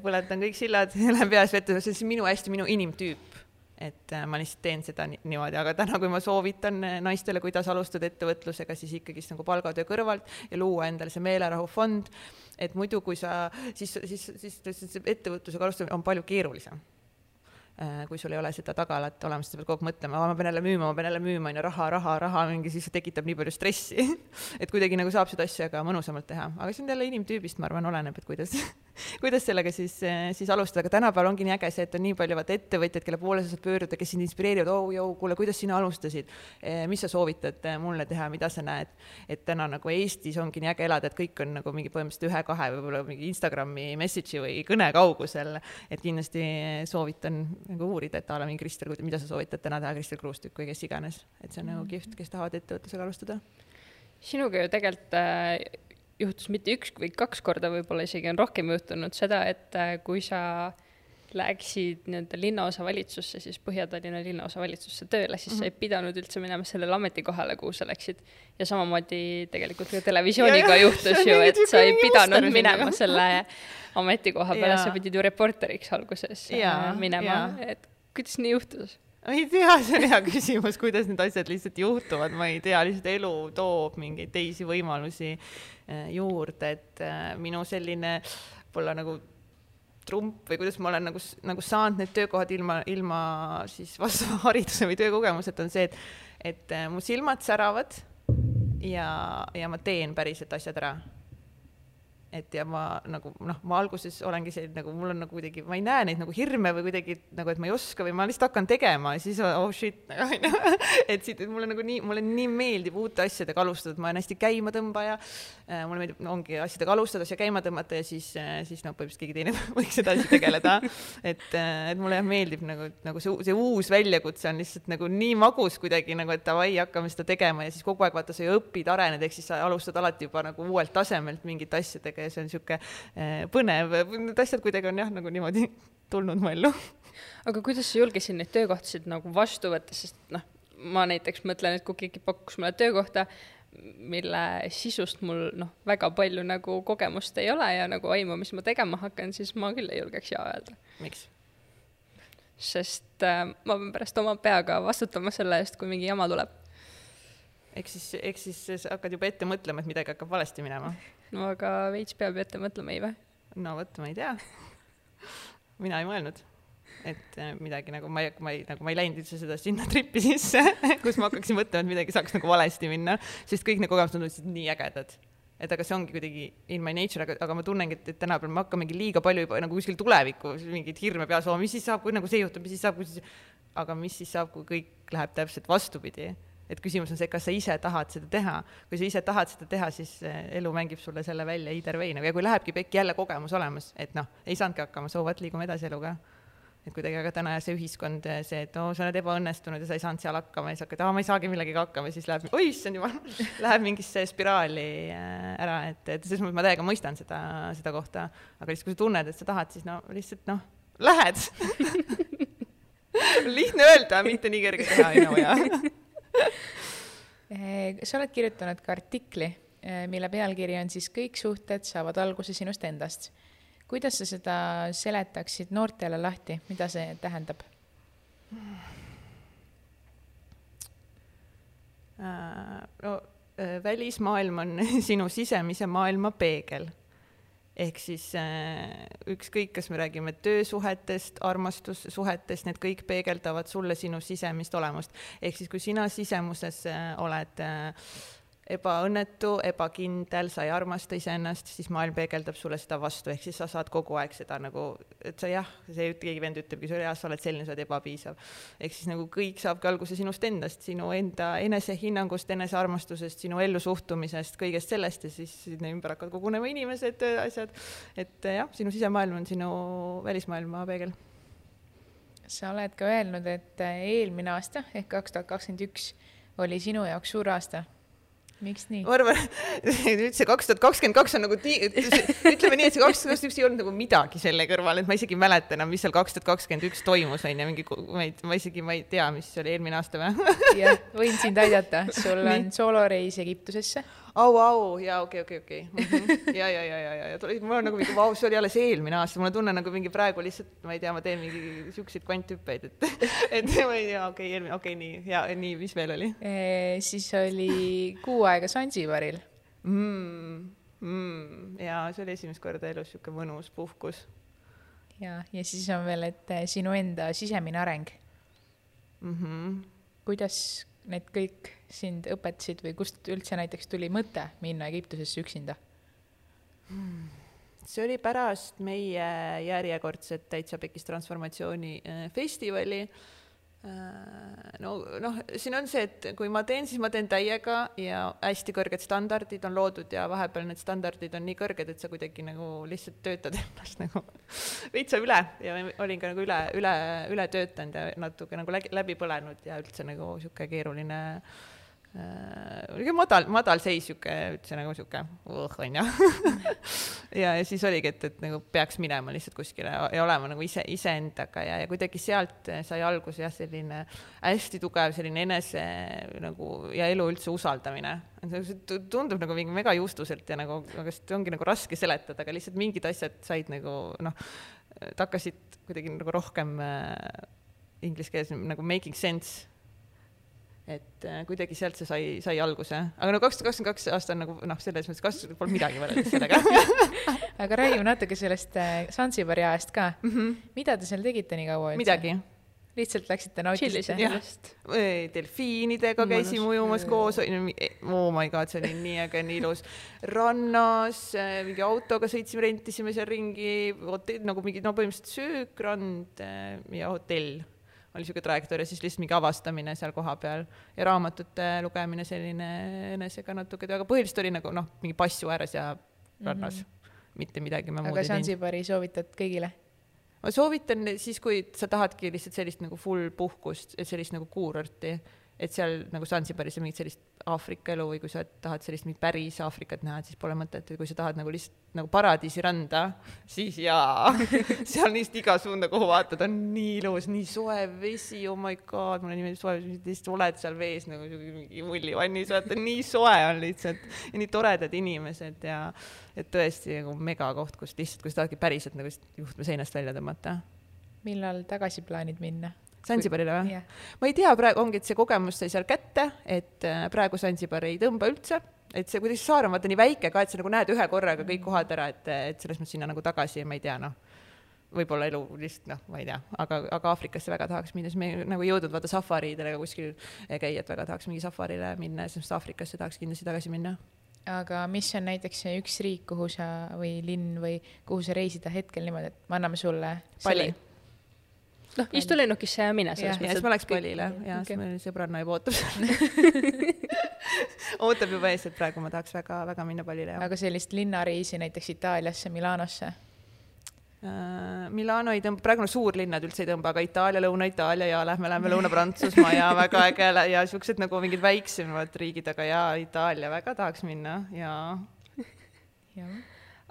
põletan kõik sillad, lähen peas vette, see on minu hästi minu inimtüüp et äh, ma lihtsalt teen seda niimoodi, aga täna, kui ma soovitan äh, naistele, kuidas alustada ettevõtlusega, siis ikkagist nagu palgatöö kõrvalt ja luua endale see meelerahufond, et muidu, kui sa siis, siis, siis, siis ettevõtlusega alustamine on palju keerulisem kui sul ei ole seda tagalat olemas, sa pead kogu aeg mõtlema, ma pean jälle müüma, ma pean jälle müüma, on ju, raha, raha, raha, mingi siis see tekitab nii palju stressi. Et kuidagi nagu saab seda asja ka mõnusamalt teha, aga see on jälle inimtüübist, ma arvan, oleneb, et kuidas kuidas sellega siis, siis alustada, aga tänapäeval ongi nii äge see, et on nii palju vaata ettevõtjaid, kelle poole sa saad pöörduda, kes sind inspireerivad, oo oh, joo, kuule, kuidas sina alustasid, eh, mis sa soovitad eh, mulle teha, mida sa näed, et täna nagu Eestis ongi nii äge elada, et kõik on nagu mingi põhimõtteliselt ühe-kahe võib-olla mingi Instagrami message'i või kõne kaugusel, et kindlasti soovitan nagu uurida, et a la mingi Kristel, mida sa soovitad täna teha, Kristel Kruustükk või kes iganes, et see on mm. nagu kihvt, kes tahavad ettevõtlusega alustada. Sinuga ju tegelikult äh, juhtus mitte üks või kaks korda, võib-olla isegi on rohkem juhtunud seda, et äh, kui sa läksid nii-öelda linnaosavalitsusse, siis Põhja-Tallinna linnaosavalitsusse tööle, siis mm -hmm. sa ei pidanud üldse minema sellele ametikohale, kuhu sa läksid. ja samamoodi tegelikult ka televisiooniga juhtus ju, et sa ei pidanud minema selle ametikoha peale, sa pidid ju reporteriks alguses ja, äh, minema, et kuidas nii juhtus? Ma ei tea, see on hea küsimus, kuidas need asjad lihtsalt juhtuvad, ma ei tea, lihtsalt elu toob mingeid teisi võimalusi äh, juurde, et äh, minu selline võib-olla nagu trump või kuidas ma olen nagu, nagu saanud need töökohad ilma, ilma siis vastava hariduse või töökogemuseta, on see, et, et äh, mu silmad säravad ja, ja ma teen päriselt asjad ära et ja ma nagu noh, ma alguses olengi see nagu mul on nagu kuidagi, ma ei näe neid nagu hirme või kuidagi nagu, et ma ei oska või ma lihtsalt hakkan tegema ja siis oh shit, onju. et siit mulle nagu nii, mulle nii meeldib uute asjadega alustada, et ma olen hästi käimatõmbaja. Äh, mulle meeldib, ongi asjadega alustada, asja käima tõmmata ja siis, äh, siis noh, põhimõtteliselt keegi teine võiks edasi tegeleda. et, äh, et mulle jah meeldib nagu, nagu see, see uus väljakutse on lihtsalt nagu nii magus kuidagi nagu, et davai, hakkame seda tegema ja siis kogu aeg vaata, sa ju õpid, arened, ehk siis sa alustad alati juba nagu uuelt tasemelt mingite asjadega ja see on niisugune eh, põnev, need asjad kuidagi on jah, nagu niimoodi tulnud mu ellu. aga kuidas sa julgesid neid töökohtasid nagu vastu võtta, sest noh, ma näiteks mõtlen, et kui keegi pakkus mulle töökohta, mille sisust mul noh, väga palju nagu kogemust ei ole ja nagu aimu, mis ma tegema hakkan, siis ma küll ei julgeks jaa öelda. miks? sest äh, ma pean pärast oma peaga vastutama selle eest, kui mingi jama tuleb. Eks siis, eks siis sa hakkad juba ette mõtlema, et midagi hakkab valesti minema? No aga veits peab ju ette mõtlema, ei või? no vot, ma ei tea. Mina ei mõelnud, et äh, midagi nagu ma ei, ma ei, nagu ma ei läinud üldse seda sinna trippi sisse kus ma hakkaksin mõtlema, et midagi saaks nagu valesti minna, sest kõik need kogemused tundusid nii ägedad. Et aga see ongi kuidagi in my nature, aga, aga ma tunnengi, et, et tänapäeval me hakkamegi liiga palju juba nagu kuskil tulevikku mingeid hirme peas olema, mis siis saab, kui nagu see juhtub, mis siis saab, kui siis, aga mis siis saab, kui kõik läheb täpselt vastupidi et küsimus on see, kas sa ise tahad seda teha. kui sa ise tahad seda teha, siis eh, elu mängib sulle selle välja either way nagu ja kui lähebki pekki jälle kogemus olemas, et noh, ei saanudki hakkama, so what, liigume edasi eluga. et kuidagi aga täna see ühiskond, eh, see, et oo oh,, sa oled ebaõnnestunud ja sa ei saanud seal hakkama ja siis hakkad, aa, ma ei saagi millegagi hakkama siis läheb, oi issand jumal, läheb mingisse spiraali eh, ära, et, et selles mõttes ma täiega mõistan seda, seda kohta, aga lihtsalt kui sa tunned, et sa tahad, siis no lihtsalt noh, lähed. Lihtne öelda, mitte nii kerge teha, on ju, ja sa oled kirjutanud ka artikli, eh, mille pealkiri on siis Kõik suhted saavad alguse sinust endast. kuidas sa seda seletaksid noortele lahti, mida see tähendab? Äh, no äh, välismaailm on sinu sisemise maailma peegel ehk siis äh, ükskõik, kas me räägime töösuhetest, armastussuhetest, need kõik peegeldavad sulle sinu sisemist olemust. ehk siis, kui sina sisemuses äh, oled äh, ebaõnnetu, ebakindel, sa ei armasta iseennast, siis maailm peegeldab sulle seda vastu, ehk siis sa saad kogu aeg seda nagu, et sa jah, see keegi vend ütlebki sulle, jah, sa oled selline, sa oled ebapiisav. ehk siis nagu kõik saabki alguse sinust endast, sinu enda enesehinnangust, enesearmastusest, sinu ellusuhtumisest, kõigest sellest ja siis sinna ümber hakkavad kogunema inimesed, asjad. et jah, sinu sisemaailm on sinu välismaailma peegel sa oled ka öelnud, et eelmine aasta ehk kaks tuhat kakskümmend üks oli sinu jaoks suur aasta miks nii? ma arvan, nüüd see kaks tuhat kakskümmend kaks on nagu nii, ütleme nii, et see kaks tuhat kakskümmend üks ei olnud nagu midagi selle kõrval, et ma isegi ei mäleta enam, mis seal kaks tuhat kakskümmend üks toimus, on ju, mingi, ma ei, ma isegi, ma ei tea, mis oli eelmine aasta või? jah, võin sind aidata, sul on sooloreis Egiptusesse au, au, jaa, okei okay,, okei okay,, okei okay. mm. -hmm. ja, ja, ja, ja, ja, ja mul on nagu mingi, vau, see oli alles eelmine aasta, mul on tunne nagu mingi praegu lihtsalt, ma ei tea, ma teen mingi siukseid kvanthüppeid, et, et ma ei tea, okei okay,, eelmine, okei okay,, nii, ja nii, mis veel oli e,? siis oli kuu aega Sansibaril mm,. Mm, ja see oli esimest korda elus sihuke mõnus puhkus. ja, ja siis on veel, et eh, sinu enda sisemine areng mm. -hmm. kuidas need kõik sind õpetasid või kust üldse näiteks tuli mõte minna Egiptusesse üksinda hmm.? see oli pärast meie järjekordset Täitsa Pekis transformatsiooni äh, festivali Äh, no noh, siin on see, et kui ma teen, siis ma teen täiega ja hästi kõrged standardid on loodud ja vahepeal need standardid on nii kõrged, et sa kuidagi nagu lihtsalt töötad ennast nagu veitsa üle. Ja olin ka nagu üle, üle, üle töötanud ja natuke nagu läbi põlenud ja üldse nagu niisugune keeruline oli ka madal, madal seis sihuke, üldse nagu sihuke uh, onju ja, ja siis oligi, et, et nagu peaks minema lihtsalt kuskile ja, olema nagu ise, iseendaga ja, ja kuidagi sealt sai alguse jah, selline hästi tugev selline enese nagu ja elu üldse usaldamine. see tundub nagu mingi mega juustuselt ja nagu, aga see ongi nagu raske seletada, aga lihtsalt mingid asjad said nagu noh, hakkasid kuidagi nagu rohkem äh, inglise keeles nagu making sense et äh, kuidagi sealt see sai, sai alguse, aga no kaks tuhat kakskümmend kaks aasta on nagu noh, selles mõttes kas pole midagi võrreldes sellega aga räägime natuke sellest äh, Sansibari ajast ka mm. -hmm. mida te seal tegite nii kaua? midagi. lihtsalt läksite nautisite delfiinidega käisime ujumas koos, oh my god, see oli nii äge, nii ilus. rannas äh, mingi autoga sõitsime, rentisime seal ringi, hotell, nagu mingi, no põhimõtteliselt söök, rand äh, ja hotell oli niisugune trajektoor ja siis lihtsalt mingi avastamine seal kohapeal ja raamatute lugemine selline enesega natuke, aga põhiliselt oli nagu noh, mingi passu ääres ja rannas mm, -hmm. mitte midagi ma aga Sansibari soovitad kõigile? ma soovitan siis, kui sa tahadki lihtsalt sellist nagu full puhkust, sellist nagu kuurorti et seal nagu Zanzibaris on mingit sellist Aafrika elu või kui sa tahad sellist mingit päris Aafrikat näha, et siis pole mõtet, et kui sa tahad nagu lihtsalt nagu paradiisiranda, siis jaa seal lihtsalt iga suunda, kuhu vaatad, on nii ilus, nii soe vesi, oh my god, mulle nii meeldib soe vesi, lihtsalt oled seal vees nagu mingi mullivannis, vaata nii soe on lihtsalt ja nii toredad inimesed ja et tõesti nagu megakoht, kus lihtsalt, kui sa tahadki päriselt nagu juhtme seinast välja tõmmata. millal tagasi plaanid minna? Sansibarile või yeah.? ma ei tea, praegu ongi, et see kogemus sai seal kätte, et äh, praegu Sansibar ei tõmba üldse, et see kuidagi saar on vaata nii väike ka, et sa nagu näed ühe korraga kõik kohad ära, et, et selles mõttes sinna nagu tagasi, ma ei tea, noh võib-olla elu lihtsalt noh, ma ei tea, aga, aga Aafrikasse väga tahaks minna, siis me nagu ei jõudnud vaata safaridele kuskil käia, et väga tahaks mingi safarile minna, siis Aafrikasse tahaks kindlasti tagasi minna. aga mis on näiteks üks riik, kuhu sa või linn või kuhu sa reisida hetkel niimoodi, et me anname sulle selle noh, istu lennukisse ja mine selles mõttes. ja siis ma läks Palile ja okay. siis meil sõbranna juba ootab ootab juba ees, et praegu ma tahaks väga-väga minna Palile. aga sellist linnareisi näiteks Itaaliasse, Milanosse? Äh, Milano ei tõmba, praegu no suurlinnad üldse ei tõmba, aga Itaalia, Lõuna-Itaalia ja lähme, lähme Lõuna-Prantsusmaa ja väga äge ja siuksed nagu mingid väiksemad riigid, aga ja Itaalia väga tahaks minna ja.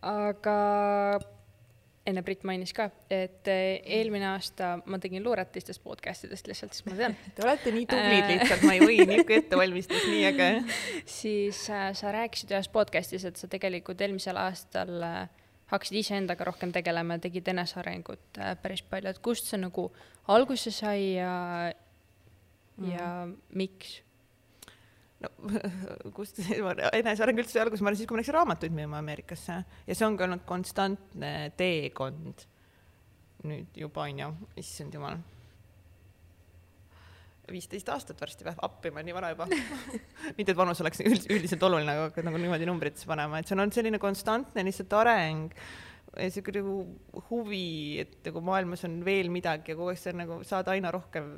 aga enne Brit mainis ka, et eh, eelmine aasta ma tegin luuretistest podcast idest lihtsalt, siis ma tean. Te olete nii tublid lihtsalt, ma ei või, niisugune ettevalmistus, nii äge. siis äh, sa rääkisid ühes podcast'is, et sa tegelikult eelmisel aastal äh, hakkasid iseendaga rohkem tegelema ja tegid enesearengut äh, päris palju, et kust see nagu alguse sai ja mm., ja miks? No kust eneseareng üldse alguse, ma arvan siis, kui ma läksin raamatuid müüma Ameerikasse. Ja see ongi olnud konstantne teekond. nüüd juba on ju, issand jumal. viisteist aastat varsti või, appi, ma nii vana juba. Mitte, et vanus oleks üld, üldiselt oluline, aga nagu niimoodi numbritesse panema, et see on olnud selline konstantne lihtsalt areng sihuke nagu huvi, et nagu maailmas on veel midagi ja kogu aeg sa nagu saad aina rohkem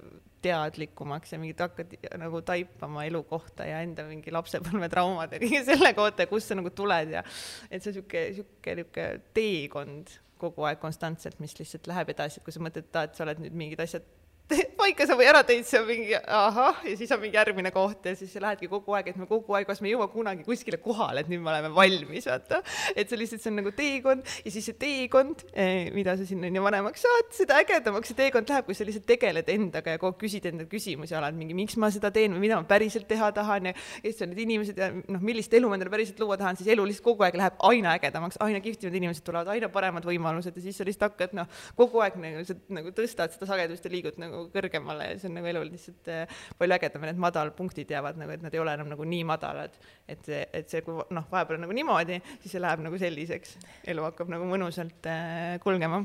teadlikumaks ja mingid hakkad nagu taipama elu kohta ja enda mingi lapsepõlvetraumad ja kõige selle kohta ja kust sa nagu tuled ja et see sihuke, sihuke nihuke teekond kogu aeg konstantselt, mis lihtsalt läheb edasi, et kui sa mõtled, et sa oled nüüd mingid asjad paika sa või ära tõid, see on mingi ahah, ja siis on mingi järgmine koht ja siis sa lähedki kogu aeg, et me kogu aeg, kas me ei jõua kunagi kuskile kohale, et nüüd me oleme valmis, vaata. et see lihtsalt, see on nagu teekond ja siis see teekond, eh, mida sa sinna nii vanemaks saad, seda ägedamaks see teekond läheb, kui sa lihtsalt tegeled endaga ja kogu aeg küsid endalt küsimusi alati mingi, miks ma seda teen või mida ma päriselt teha tahan ja kes on need inimesed ja noh, millist elu ma endale päriselt luua tahan, siis elu lihtsalt kogu aeg läheb aina ägedamaks, aina kihvtimad inimesed tulevad, aina paremad võimalused ja siis sa lihtsalt hakkad noh, kogu aeg nagu, nagu tõstad seda sagedust ja liigud nagu nagu kõrgemale ja see on nagu elul lihtsalt äh, palju ägedam ja need madalpunktid jäävad nagu, et nad ei ole enam nagu nii madalad. et see, et see, kui noh, vahepeal on nagu niimoodi, siis see läheb nagu selliseks, elu hakkab nagu mõnusalt äh, kulgema.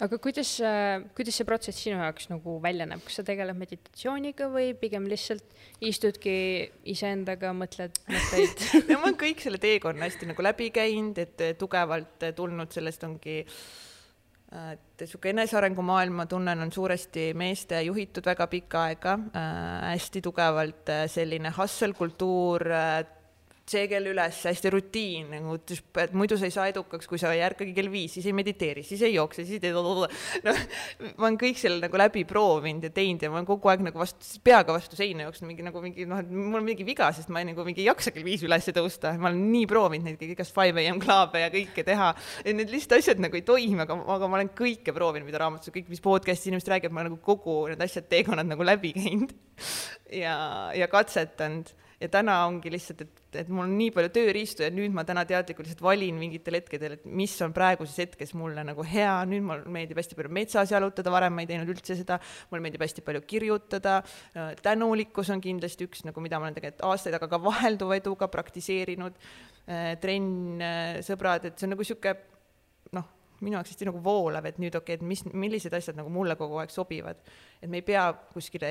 Aga kuidas, äh, kuidas see protsess sinu jaoks nagu välja näeb, kas sa tegeled meditatsiooniga või pigem lihtsalt istudki iseendaga, mõtled mõtteid? No ma olen kõik selle teekonna hästi nagu läbi käinud, et tugevalt tulnud, sellest ongi äh, et niisugune enesearengumaailm, ma tunnen, on suuresti meeste juhitud väga pikka aega. Äh,, hästi tugevalt äh, selline hustle kultuur äh,, see kell üles, hästi rutiin nagu, et muidu sa ei saa edukaks, kui sa ei ärkagi kell viis, siis ei mediteeri, siis ei jookse, siis ei tee noh, ma olen kõik selle nagu läbi proovinud ja teinud ja ma olen kogu aeg nagu vastu, peaga vastu seina jooksnud, mingi nagu mingi noh, et mul on mingi viga, sest ma ei, nagu mingi ei jaksa kell viis üles tõusta, ma olen nii proovinud neid igast five am club'e ja kõike teha. et need lihtsalt asjad nagu ei toimi, aga, aga ma olen kõike proovinud, mida raamatus, kõik, mis podcast'is inimesed räägivad, ma olen nagu kogu need asjad, teekonnad nagu läbi käinud ja, ja katsetanud ja täna ongi lihtsalt, et, et mul on nii palju tööriistu ja nüüd ma täna teadlikult lihtsalt valin mingitel hetkedel, et mis on praeguses hetkes mulle nagu hea, nüüd mulle meeldib hästi palju metsas jalutada, varem ma ei teinud üldse seda, mulle meeldib hästi palju kirjutada, tänulikkus on kindlasti üks nagu, mida ma olen tegelikult aastaid, aga ka vahelduva eduga praktiseerinud, äh, trenn, äh, sõbrad, et see on nagu niisugune noh, minu jaoks hästi nagu voolav, et nüüd okei okay,, et mis, millised asjad nagu mulle kogu aeg sobivad. et me ei pea kuskile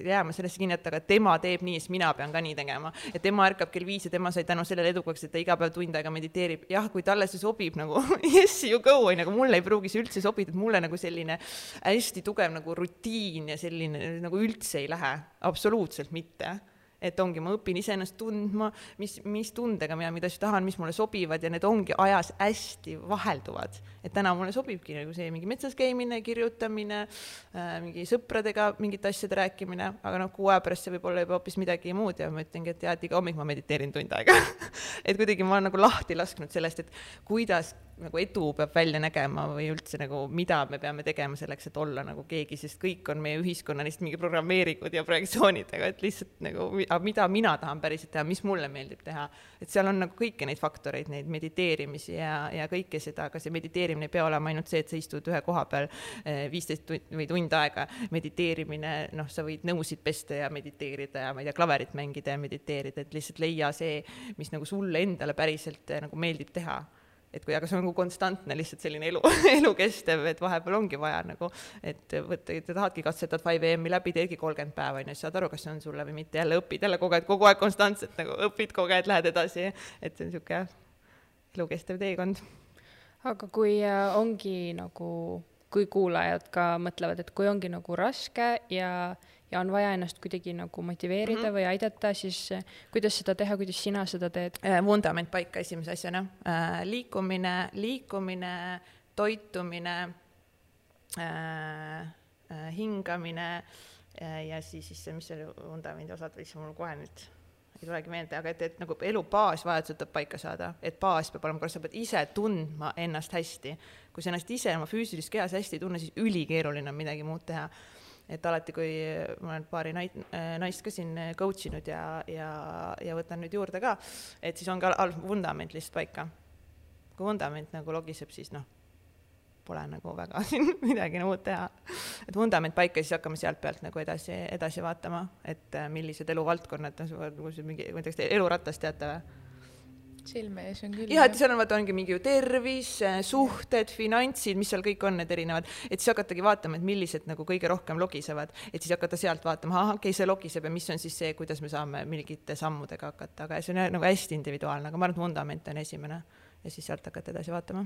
jääma sellesse kinni, et aga tema teeb nii, siis mina pean ka nii tegema. et tema ärkab kell viis ja tema sai tänu sellele edukaks, et ta iga päev tund aega mediteerib. jah, kui talle see sobib nagu yes you go, onju, aga mulle ei pruugi see üldse sobida, et mulle nagu selline hästi tugev nagu rutiin ja selline nagu üldse ei lähe, absoluutselt mitte et ongi, ma õpin iseennast tundma, mis, mis tundega mina mida tahan, mis mulle sobivad ja need ongi ajas hästi vahelduvad. et täna mulle sobibki nagu see mingi metsas käimine, kirjutamine äh,, mingi sõpradega mingite asjade rääkimine, aga noh, kuu aja pärast see võib olla juba hoopis midagi muud ja ma ütlengi, et jah, et iga hommik ma mediteerin tund aega et kuidagi ma olen nagu lahti lasknud sellest, et kuidas nagu edu peab välja nägema või üldse nagu, mida me peame tegema selleks, et olla nagu keegi, sest kõik on meie ühiskonna lihtsalt mingi programmeeringud ja projektsioonid, aga et lihtsalt nagu, mida mina tahan päriselt teha, mis mulle meeldib teha. et seal on nagu kõiki neid faktoreid, neid mediteerimisi ja, ja kõike seda, aga see mediteerimine ei pea olema ainult see, et sa istud ühe koha peal eh, viisteist või tund aega. mediteerimine, noh, sa võid nõusid pesta ja mediteerida ja ma ei tea, klaverit mängida ja mediteerida, et lihtsalt leia see, mis nagu sulle endale päriselt eh, nagu meeldib teha et kui, aga see on nagu konstantne lihtsalt selline elu, elukestev, et vahepeal ongi vaja nagu, et võtta, tahadki katsetad 5am-i läbi, teedki kolmkümmend päeva, on ju, siis saad aru, kas see on sulle või mitte, jälle õpid jälle kogu aeg, kogu aeg konstantselt nagu õpid kogu aeg, lähed edasi, et see on niisugune elukestev teekond. aga kui äh, ongi nagu, kui kuulajad ka mõtlevad, et kui ongi nagu raske ja ja on vaja ennast kuidagi nagu motiveerida mm -hmm. või aidata, siis eh, kuidas seda teha, kuidas sina seda teed? Äh, vundament paika esimese asjana. Äh, liikumine, liikumine, toitumine, hingamine ja siis, siis see, mis see vundamendi osad võiks mul kohe nüüd ei tulegi meelde, aga et, et nagu elu baasvajadused tuleb paika saada, et baas peab olema korras, sa pead ise tundma ennast hästi. kui sa ennast ise oma füüsilises kehas hästi ei tunne, siis ülikeeruline on midagi muud teha et alati, kui ma olen paari nait-, naist ka siin coach inud ja, ja, ja võtan nüüd juurde ka, et siis on ka al-, vundament lihtsalt paika. kui vundament nagu logiseb, siis noh, pole nagu väga siin midagi muud teha. et vundament paika, siis hakkame sealt pealt nagu edasi, edasi vaatama, et millised eluvaldkonnad, nagu mingi, ma ei tea, kas te eluratast teate või? Silme ees on küll. jah, et seal on vaata, ongi mingi ju tervis, suhted, finantsid, mis seal kõik on, need erinevad, et siis hakatagi vaatama, et millised nagu kõige rohkem logisevad, et siis hakata sealt vaatama, ahah, okei okay,, see logiseb ja mis on siis see, kuidas me saame mingite sammudega hakata, aga see on nagu hästi individuaalne, aga ma arvan, et vundament on esimene ja siis sealt hakata edasi vaatama.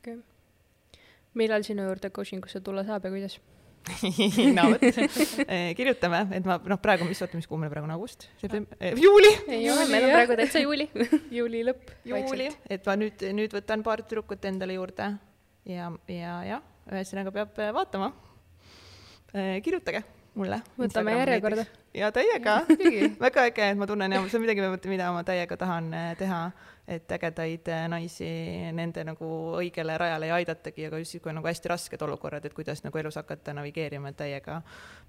okei okay.. millal sinu juurde coaching usse tulla saab ja kuidas? no vot eh, kirjutame, et ma noh, praegu, mis, oota, mis kuu meil praegu on, august, september, eh, juuli. ei ole, meil on praegu täitsa juuli juuli lõpp. juuli, et ma nüüd, nüüd võtan paar tüdrukut endale juurde ja, ja jah, ühesõnaga peab eh, vaatama. kirjutage mulle. võtame järjekorda. ja täiega väga äge, et ma tunnen ja see on midagi, mida ma täiega tahan teha et ägedaid äh, naisi nende nagu õigele rajale ei aidatagi, aga just siis, kui on nagu hästi rasked olukorrad, et kuidas nagu elus hakata navigeerima, et täiega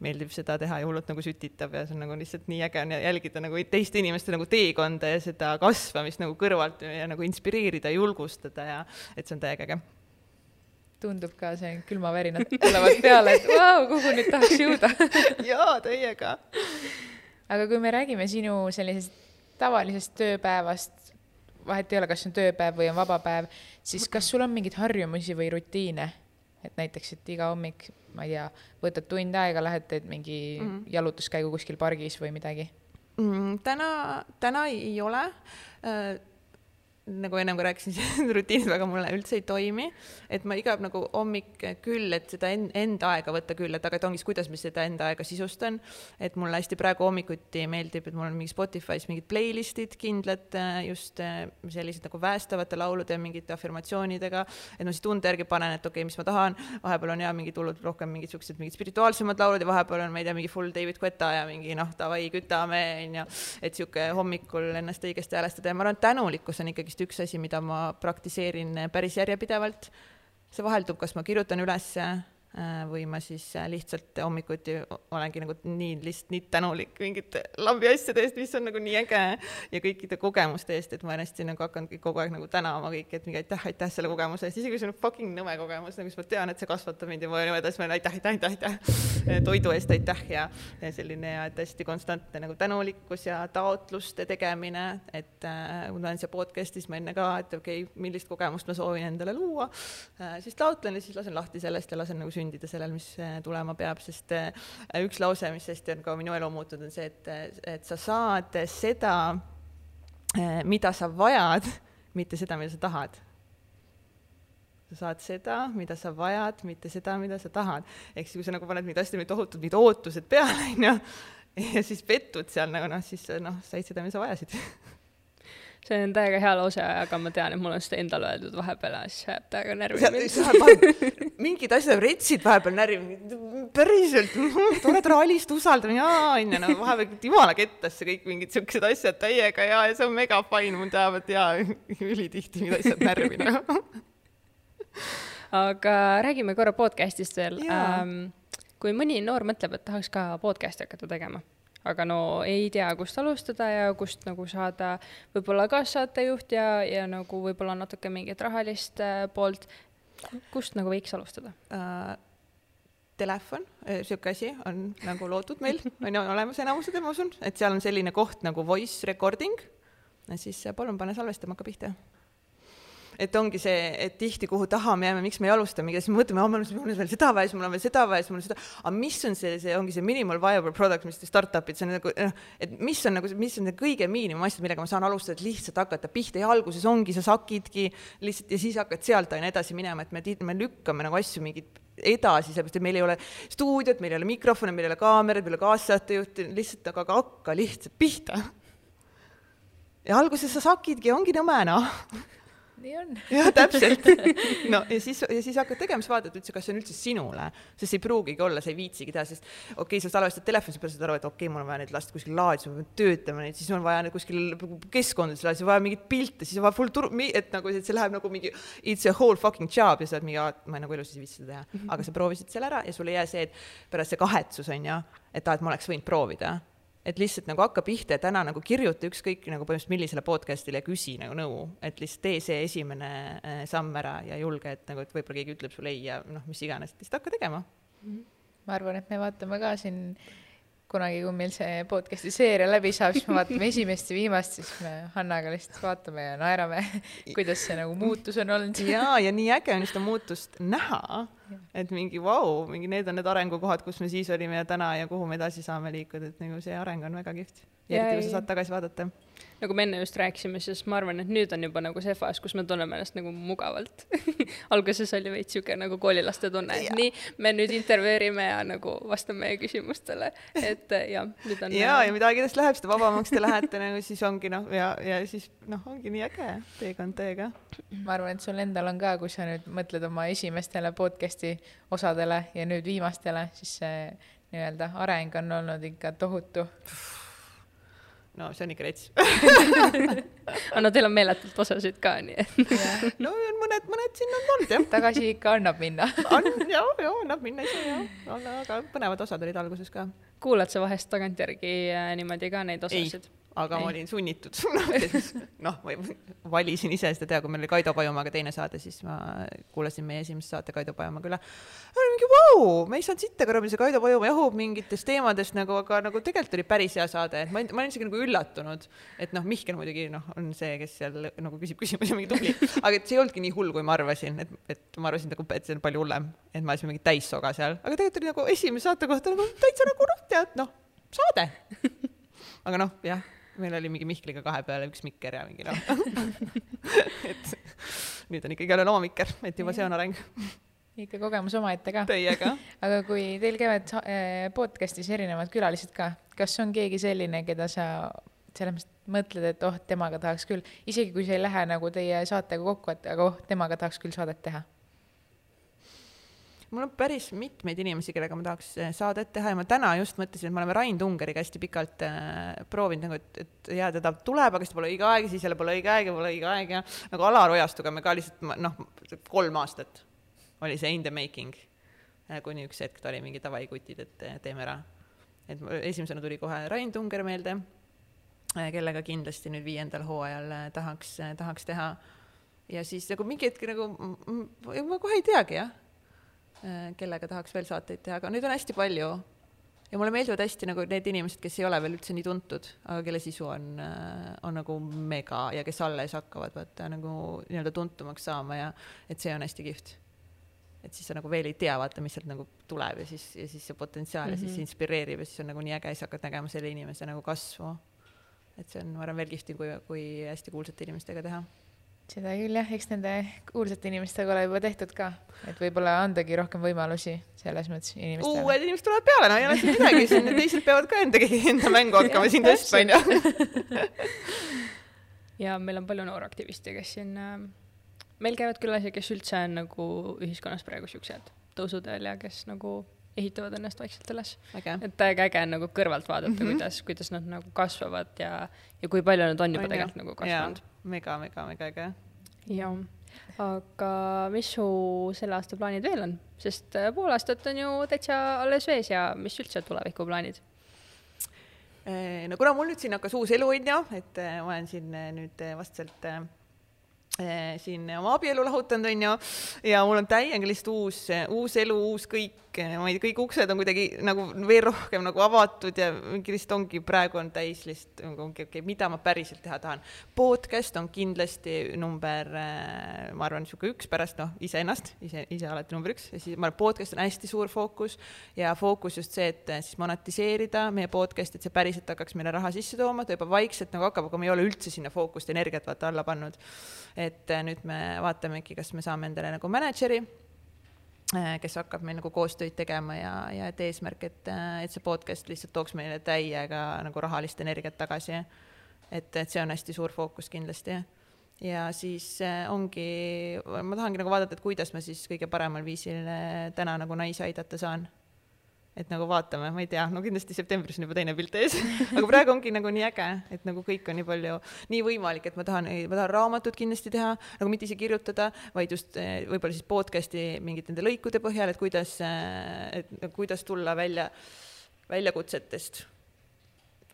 meeldib seda teha ja hullult nagu sütitab ja see on nagu lihtsalt nii äge on jälgida nagu teiste inimeste nagu teekonda ja seda kasvamist nagu kõrvalt ja nagu inspireerida, julgustada ja et see on täiega äge tundub ka, see külmavärinad tulevad peale, et vau, kuhu nüüd tahaks jõuda jaa, täiega. aga kui me räägime sinu sellisest tavalisest tööpäevast, vahet ei ole, kas on tööpäev või on vaba päev, siis kas sul on mingeid harjumusi või rutiine? et näiteks, et iga hommik, ma ei tea, võtad tund aega, lähed teed mingi mm -hmm. jalutuskäigu kuskil pargis või midagi mm,? täna, täna ei ole äh, nagu ennem ka rääkisin, see rutiinid väga mulle üldse ei toimi, et ma iga nagu hommik küll, et seda en, enda aega võtta küll, et aga et ongi, kuidas ma seda enda aega sisustan. et mulle hästi praegu hommikuti meeldib, et mul on mingi Spotify's mingid playlist'id kindlad just sellised nagu päästavate laulude mingite afirmatsioonidega, et ma siis tunde järgi panen, et okei okay,, mis ma tahan, vahepeal on ja mingid hullud rohkem mingid siuksed mingid spirituaalsemad laulud ja vahepeal on, ma ei tea, mingi full David Guetta ja mingi noh, davai, kütame onju, et sihuke hommikul ennast õigesti häälestada ja ma arvan, et tänulikkus on ikkagist üks asi, mida ma praktiseerin päris järjepidevalt. see vaheldub, kas ma kirjutan ülesse või ma siis äh, lihtsalt hommikuti olengi nagu nii lihtsalt nii tänulik mingite lambi asjade eest, mis on nagu nii äge ja kõikide kogemuste eest, et ma olen hästi nagu hakanud kogu aeg nagu tänama kõiki, et mingi aitäh, aitäh selle kogemuse eest, isegi kui see on fucking nõme kogemus, nagu siis ma tean, et see kasvatab mind ja ma olen nõmedas, ma olen aitäh, aitäh, aitäh, aitäh toidu eest aitäh ja, ja selline ja et hästi konstantne nagu tänulikkus ja taotluste tegemine, et äh, ma tulen siia podcast'is ma enne ka, et okei okay,, millist kogemust ma soovin endale luua äh,, siis taotlen ja siis lasen lahti sellest ja lasen nagu sündida sellel, mis äh, tulema peab, sest äh, üks lause, mis hästi on ka minu elu muutnud, on see, et, et sa saad seda, äh, mida sa vajad, mitte seda, mida sa tahad sa saad seda, mida sa vajad, mitte seda, mida sa tahad. ehk siis, kui sa nagu paned mingid asjad, tohutud mingid ootused peale, onju, ja siis pettud seal nagu noh, siis noh, said seda, mida sa vajasid see on täiega hea lause, aga ma tean, et mul on seda endale öeldud vahepeal ja siis ajab täiega närvi mind. mingid asjad retsid vahepeal närvi, päriselt, oled raalist usaldav, jaa, onju, no vahepeal jumala kettasse kõik mingid siuksed asjad täiega ja, ja see on mega fine, mul teavad jaa, ülitihti mingid asjad närvi, noh. aga räägime korra podcast'ist veel. Ähm, kui mõni noor mõtleb, et tahaks ka podcast'i hakata tegema aga no ei tea, kust alustada ja kust nagu saada võib-olla kaassaatejuht ja, ja nagu võib-olla natuke mingit rahalist äh, poolt. kust nagu võiks alustada uh,? Telefon, äh, asi on nagu loodud meil, on ju olemas enamused, ma usun, et seal on selline koht nagu voice recording, siis palun pane salvestama, hakka pihta et ongi see, et tihti kuhu taha me jääme, miks me ei alusta mingi, siis me mõtleme, mul on veel seda vaja, siis mul on veel seda vaja, siis mul on seda, aga mis on see, see ongi see minimal viable product, mis startup'id, see on nagu noh, et mis on nagu, mis on kõige miinimum asjad, millega ma saan alustada, et lihtsalt hakata pihta. Ja alguses ongi, sa sakidki lihtsalt ja siis hakkad sealt aina edasi minema, et me, me lükkame nagu asju mingit edasi, sellepärast et meil ei ole stuudiot, meil ei ole mikrofone, meil ei ole kaameraid, meil ei ole kaassaatejuhti, lihtsalt aga hakka lihtsalt pihta. ja alguses sa sakidki, ongi nõme noh nii on. jah, täpselt. no ja siis, ja siis hakkad tegema, siis vaatad üldse, kas see on üldse sinule, sest ei pruugigi olla, sa ei viitsigi teha, sest okei okay,, sa salvestad telefoni, sa saad aru, et okei okay,, mul on vaja neid lasta kuskil laadis, ma pean töötama neid, siis on vaja neid kuskil keskkondades, siis on vaja mingeid pilte, siis on vaja full turu, et nagu, et see läheb nagu mingi it's a whole fucking job ja sa oled mingi, ma nagu elus ei viitsi seda teha mm, -hmm. aga sa proovisid selle ära ja sul ei jää see, et pärast see kahetsus on ju, et aa, et ma oleks võinud proovida et lihtsalt nagu hakka pihta ja täna nagu kirjuta ükskõik nagu põhimõtteliselt millisele podcast'ile ja küsi nagu nõu, et lihtsalt tee see esimene äh, samm ära ja julge, et nagu, et võib-olla keegi ütleb sulle ei ja noh, mis iganes, lihtsalt hakka tegema mm. -hmm. ma arvan, et me vaatame ka siin kunagi, kui meil see podcast'i seeria läbi saab, siis me vaatame esimest ja viimast, siis me Hannaga lihtsalt vaatame ja naerame, kuidas see nagu muutus on olnud. ja, ja nii äge on seda muutust näha, et mingi vau wow,, mingi need on need arengukohad, kus me siis olime ja täna ja kuhu me edasi saame liikuda, et nagu see areng on väga kihvt. eriti kui sa saad tagasi vaadata nagu me enne just rääkisime, siis ma arvan, et nüüd on juba nagu see faas, kus me tunneme ennast nagu mugavalt alguses oli veits sihuke nagu koolilaste tunne, et ja. nii, me nüüd intervjueerime ja nagu vastame meie küsimustele, et jah, nüüd on. ja, ja mida aegedest läheb, seda vabamaks te lähete nagu siis ongi noh, ja, ja siis noh, ongi nii äge teekond teiega. ma arvan, et sul endal on ka, kui sa nüüd mõtled oma esimestele podcast'i osadele ja nüüd viimastele, siis see nii-öelda areng on olnud ikka tohutu no see on ikka rets aga no teil on meeletult osasid ka, nii et no mõned, mõned siin on olnud jah. tagasi ikka annab minna on, ja, ja annab minna ise jah, aga põnevad osad olid alguses ka. kuulad sa vahest tagantjärgi äh, niimoodi ka neid osasid? Aga ei. ma olin sunnitud noh, ma valisin ise seda teha, kui meil oli Kaido Pajumaaga teine saade, siis ma kuulasin meie esimest saate Kaido Pajumaaga üle. mingi vau, me ei saanud sitta kõrval, see Kaido Pajumaa jahub mingitest teemadest nagu, aga nagu tegelikult oli päris hea saade, et ma, ma olin isegi nagu üllatunud, et noh, Mihkel muidugi noh, on see, kes seal nagu küsib küsimusi, mingi tubli, aga et see ei olnudki nii hull, kui ma arvasin, et, et ma arvasin nagu, et see on palju hullem, et ma ajasin mingit täissoga seal, aga tegelikult oli nagu esimese saate kohta nagu täitsa nagu noh, tead noh, saade aga noh, jah meil oli mingi Mihkliga kahe peale üks mikker ja mingi noh et nüüd on ikkagi jälle oma mikker, et juba see on areng. ikka kogemus omaette ka. Teiega. aga kui teil käivad äh, podcast'is erinevad külalised ka, kas on keegi selline, keda sa selles mõttes mõtled, et oh, temaga tahaks küll, isegi kui see ei lähe nagu teie saatega kokku, et aga oh, temaga tahaks küll saadet teha mul on päris mitmeid inimesi, kellega ma tahaks eh, saadet teha ja ma täna just mõtlesin, et me oleme Rain Tungeriga hästi pikalt äh, proovinud nagu, et, et jaa, teda tuleb, aga siis pole õige aeg ja siis jälle pole õige aeg ja pole õige aeg ja nagu Alar Ojastuga me ka lihtsalt noh, kolm aastat oli see in the making, äh, kuni üks hetk ta oli mingi davai kutid, et teeme ära. et esimesena tuli kohe Rain Tunger meelde, kellega kindlasti nüüd viiendal hooajal tahaks, tahaks teha ja siis nagu mingi hetk nagu ma kohe ei teagi jah Äh, kellega tahaks veel saateid teha, aga neid on hästi palju. ja mulle meeldivad hästi nagu need inimesed, kes ei ole veel üldse nii tuntud, aga kelle sisu on, äh, on nagu mega ja kes alles hakkavad vaata nagu nii-öelda tuntumaks saama ja et see on hästi kihvt. et siis sa nagu veel ei tea, vaata, mis sealt nagu tuleb ja siis, ja siis see potentsiaal mm -hmm. ja siis mhm. inspireerib ja siis on nagu nii äge, siis hakkad nägema selle inimese nagu kasvu. et see on, ma arvan, veel kihvtim, kui, kui hästi kuulsate inimestega teha seda küll jah, eks nende kuulsate inimestega ole juba tehtud ka, et võib-olla andagi rohkem võimalusi selles mõttes inimestele. uued inimesed tulevad peale, no ei ole siin midagi, siin teised peavad ka endagi enda mängu hakkama siin tõstma, onju. ja meil on palju nooraktiviste, kes siin äh,, meil käivad külalised, kes üldse on nagu ühiskonnas praegu siuksed tõusuteel ja kes nagu ehitavad ennast vaikselt üles. et täiega äge on nagu kõrvalt vaadata mm, -hmm. kuidas, kuidas nad nagu kasvavad ja, ja kui palju nad on juba on tegelikult jah. nagu kasvanud mega, mega, mega äge. jah, aga mis su selle aasta plaanid veel on, sest äh, pool aastat on ju täitsa alles vees ja mis üldse tulevikuplaanid? Äh, no kuna mul nüüd siin hakkas uus elu, on ju, et äh, ma olen siin nüüd vastselt siin oma abielu lahutanud, on ju, ja mul on täiega lihtsalt uus, uus elu, uus kõik, ma ei tea, kõik uksed on kuidagi nagu veel rohkem nagu avatud ja mingi lihtsalt ongi, praegu on täis lihtsalt ongi, okei okay,, mida ma päriselt teha tahan. podcast on kindlasti number, äh, ma arvan, niisugune üks pärast noh, iseennast, ise, ise alati number üks ja siis ma arvan, podcast on hästi suur fookus ja fookus just see, et äh, siis monetiseerida meie podcast'i, et see päriselt hakkaks meile raha sisse tooma, ta juba vaikselt nagu hakkab, aga me ei ole üldse sinna fookust energiat vaata alla pannud. et äh, nüüd me vaatamegi, kas me saame endale nagu mänedžeri kes hakkab meil nagu koostööd tegema ja, ja et eesmärk, et, äh, et see podcast lihtsalt tooks meile täiega nagu rahalist energiat tagasi. et, et see on hästi suur fookus kindlasti. ja siis äh, ongi, ma tahangi nagu vaadata, et kuidas ma siis kõige paremal viisil täna nagu naisi aidata saan et nagu vaatame, ma ei tea, no kindlasti septembris on juba teine pilt ees. Aga praegu ongi nagu nii äge, et nagu kõik on nii palju, nii võimalik, et ma tahan, ma tahan raamatut kindlasti teha, nagu mitte ise kirjutada, vaid just eh, võib-olla siis podcast'i mingite nende lõikude põhjal, et kuidas, eh, et kuidas tulla välja väljakutsetest,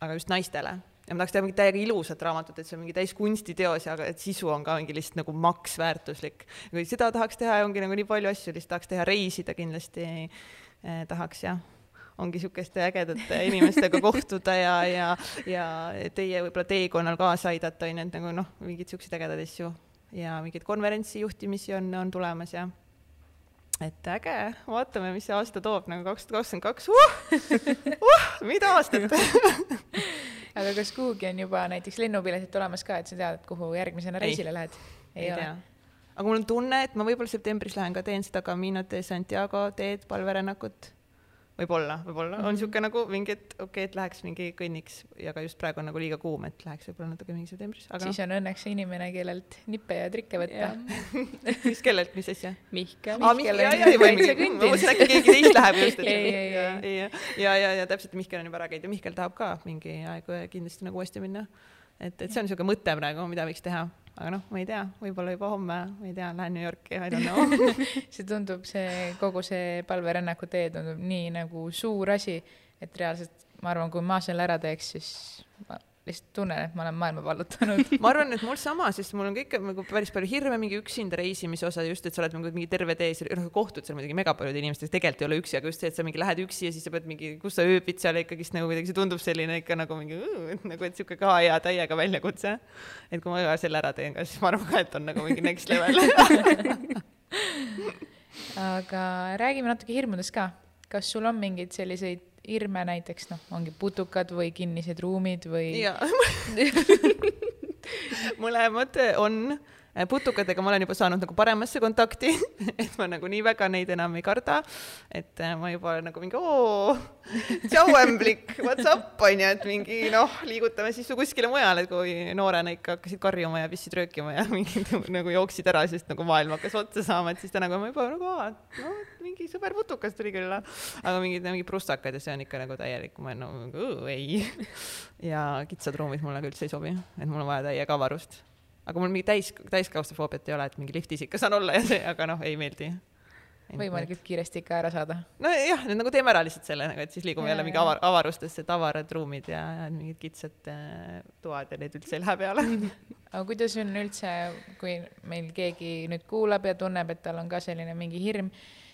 aga just naistele. Ja ma tahaks teha mingit täiega ilusat raamatut, et see on mingi täis kunstiteos ja et sisu on ka mingi lihtsalt nagu maksväärtuslik. kui seda tahaks teha ja ongi nagu nii palju asju, lihtsalt tahaks teha, reisida kindlasti tahaks jah. Ongi niisuguste ägedate inimestega kohtuda ja, ja, ja teie võib-olla teekonnal kaasa aidata, on ju, et nagu noh, mingeid niisuguseid ägedaid asju ja mingeid konverentsi juhtimisi on, on tulemas ja et äge, vaatame, mis see aasta toob nagu kaks tuhat kakskümmend kaks, mida aastat? Aga kas kuhugi on juba näiteks lennupiletid olemas ka, et sa tead, kuhu järgmisena reisile lähed? ei, ei ole? Aga mul on tunne, et ma võib-olla septembris lähen ka teen seda Camino de Santiago teed, palverännakut võib-olla, võib-olla mm -hmm. on niisugune nagu mingi, et okei okay,, et läheks mingi kõnniks, aga just praegu on nagu liiga kuum, et läheks võib-olla natuke mingi septembris. siis no. on õnneks inimene, kellelt nippe ja trikke võtta. mis kellelt, mis asja? Mihkel. aa, Mihkel, ja, ja, või mingi, ma mõtlesin äkki keegi teist läheb just, et ja, ja, ja, ja, ja täpselt, Mihkel on juba ära käinud ja Mihkel tahab ka mingi aeg kindlasti nagu uuesti minna. et, et see on niisugune mõte praegu, mida võiks teha aga noh, ma ei tea, võib-olla juba homme, ma ei tea, lähen New Yorki, I don't know. See tundub, see kogu see palverännaku tee tundub nii nagu suur asi, et reaalselt ma arvan, kui ma selle ära teeks, siis ma lihtsalt tunnen, et ma olen maailma vallutanud ma arvan, et mul sama, sest mul on ka ikka nagu päris palju hirme mingi üksinda reisimise osa just, et sa oled nagu mingi terve tee, noh, kohtud seal muidugi mega paljude inimestega, tegelikult ei ole üksi, aga just see, et sa mingi lähed üksi ja siis sa pead mingi, kus sa ööbid seal ikkagist nagu kuidagi, see tundub selline ikka nagu mingi nagu, et sihuke ka hea täiega väljakutse. et kui ma ka selle ära teen, siis ma arvan ka, et on nagu mingi next level aga räägime natuke hirmudest ka. kas sul on mingeid selliseid hirme näiteks noh, ongi putukad või kinnised ruumid või jaa. Mõlemad on putukatega ma olen juba saanud nagu paremasse kontakti, et ma nagu nii väga neid enam ei karda. et äh, ma juba olen nagu mingi oo, tšau ämblik, what's up onju, et mingi noh, liigutame siis kuskile mujale, kui noorena ikka hakkasid karjuma ja pissid röökima ja mingid nagu jooksid ära, sest nagu maailm hakkas otsa saama, et siis täna ma juba nagu aa, no mingi sõber putukas tuli küll, aga mingid, mingid prustakad ja see on ikka nagu täielik, ma olen nagu no, ei. ja kitsad ruumid mulle ka üldse ei sobi, et mul on vaja täiega avarust aga mul mingi täis, täisklaustrofoobiat ei ole, et mingi liftis ikka saan olla ja see, aga noh, ei meeldi. võimalikult kiiresti ikka ära saada. nojah, nüüd nagu teeme ära lihtsalt selle nagu, et siis liigume jälle mingi avar, avarustesse, et avarad ruumid ja, ja mingid kitsad äh, toad ja need üldse ei lähe peale aga kuidas on üldse, kui meil keegi nüüd kuulab ja tunneb, et tal on ka selline mingi hirm,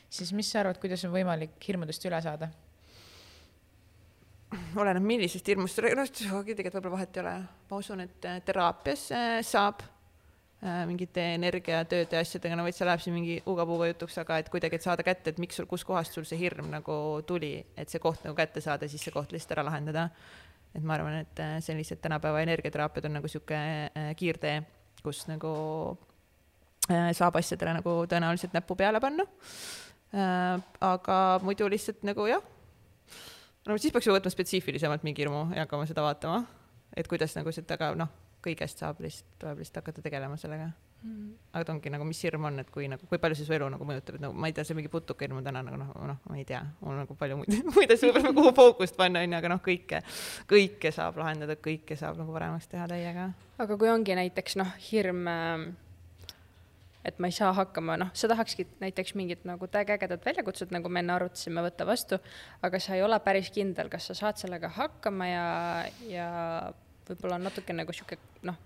siis mis sa arvad, kuidas on võimalik hirmudest üle saada? Oleneb, millisest hirmust, noh, tegelikult võib-olla vahet ei ole. ma usun, et äh, teraapias äh, saab äh, mingite energiatööde ja asjadega, no vaid see läheb siin mingi uga-puuga jutuks, aga et kuidagi, et saada kätte, et miks sul, kuskohast sul see hirm nagu tuli, et see koht nagu kätte saada, siis see koht lihtsalt ära lahendada. et ma arvan, et sellised tänapäeva energiateraapiad on nagu sihuke kiirtee, kus nagu saab asjadele nagu tõenäoliselt näppu peale panna. aga muidu lihtsalt nagu jah no siis peaks ju võtma spetsiifilisemalt mingi hirmu ja hakkama seda vaatama, et kuidas nagu seda ka noh, kõigest saab lihtsalt, tuleb lihtsalt hakata tegelema sellega. Mm.. aga ta ongi nagu, mis hirm on, et kui nagu, kui palju see su elu nagu mõjutab, et nagu ma ei tea, see mingi putukahirm on täna nagu noh, noh, ma ei tea, mul nagu palju muid, muid asju võib-olla kuhu fookust panna, onju, aga noh, kõike, kõike saab lahendada, kõike saab nagu paremaks teha täiega. aga kui ongi näiteks noh, hirm äh et ma ei saa hakkama, noh, sa tahakski näiteks mingit nagu täiega ägedat väljakutset, nagu me enne arutasime, võtta vastu, aga sa ei ole päris kindel, kas sa saad sellega hakkama ja, ja võib-olla on natuke nagu sihuke noh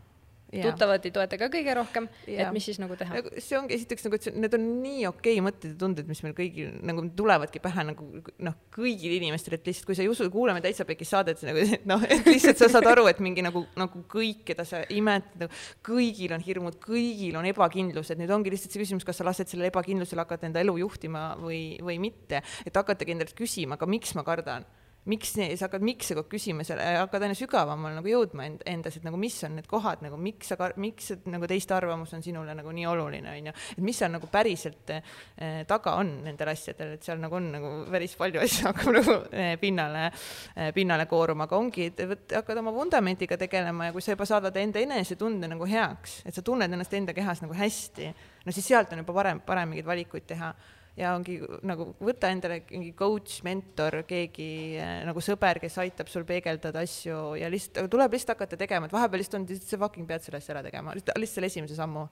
tuttavad ei toeta ka kõige rohkem, et mis siis nagu teha? see ongi esiteks nagu, et need on nii okei okay mõtted ja tunded, mis meil kõigil nagu tulevadki pähe nagu noh, kõigil inimestel, et lihtsalt kui sa ei usu, kuulame täitsa pekis saadet nagu noh, et lihtsalt sa saad aru, et mingi nagu, nagu kõik, keda sa imetled nagu,, kõigil on hirmud, kõigil on ebakindlused, nüüd ongi lihtsalt see küsimus, kas sa lased sellele ebakindlusele hakata enda elu juhtima või, või mitte, et hakatagi endalt küsima, aga miks ma kardan miks, sa hakkad miks sa küsima selle, hakkad aina sügavamal nagu jõudma end, endas, et nagu mis on need kohad nagu, miks sa, miks nagu teiste arvamus on sinule nagu nii oluline, on ju. et mis seal nagu päriselt eh, taga on nendel asjadel, et seal nagu on nagu päris palju asju hakkab nagu eh, pinnale eh,, pinnale kooruma, aga ongi, et võt, hakkad oma vundamendiga tegelema ja kui sa juba saadad enda enesetunde nagu heaks, et sa tunned ennast enda kehas nagu hästi, no siis sealt on juba parem, parem mingeid valikuid teha ja ongi nagu võta endale mingi coach, mentor, keegi eh, nagu sõber, kes aitab sul peegeldada asju ja lihtsalt tuleb lihtsalt hakata tegema, et vahepeal lihtsalt on, sa fucking pead selle asja ära tegema, lihtsalt, selle esimese sammu.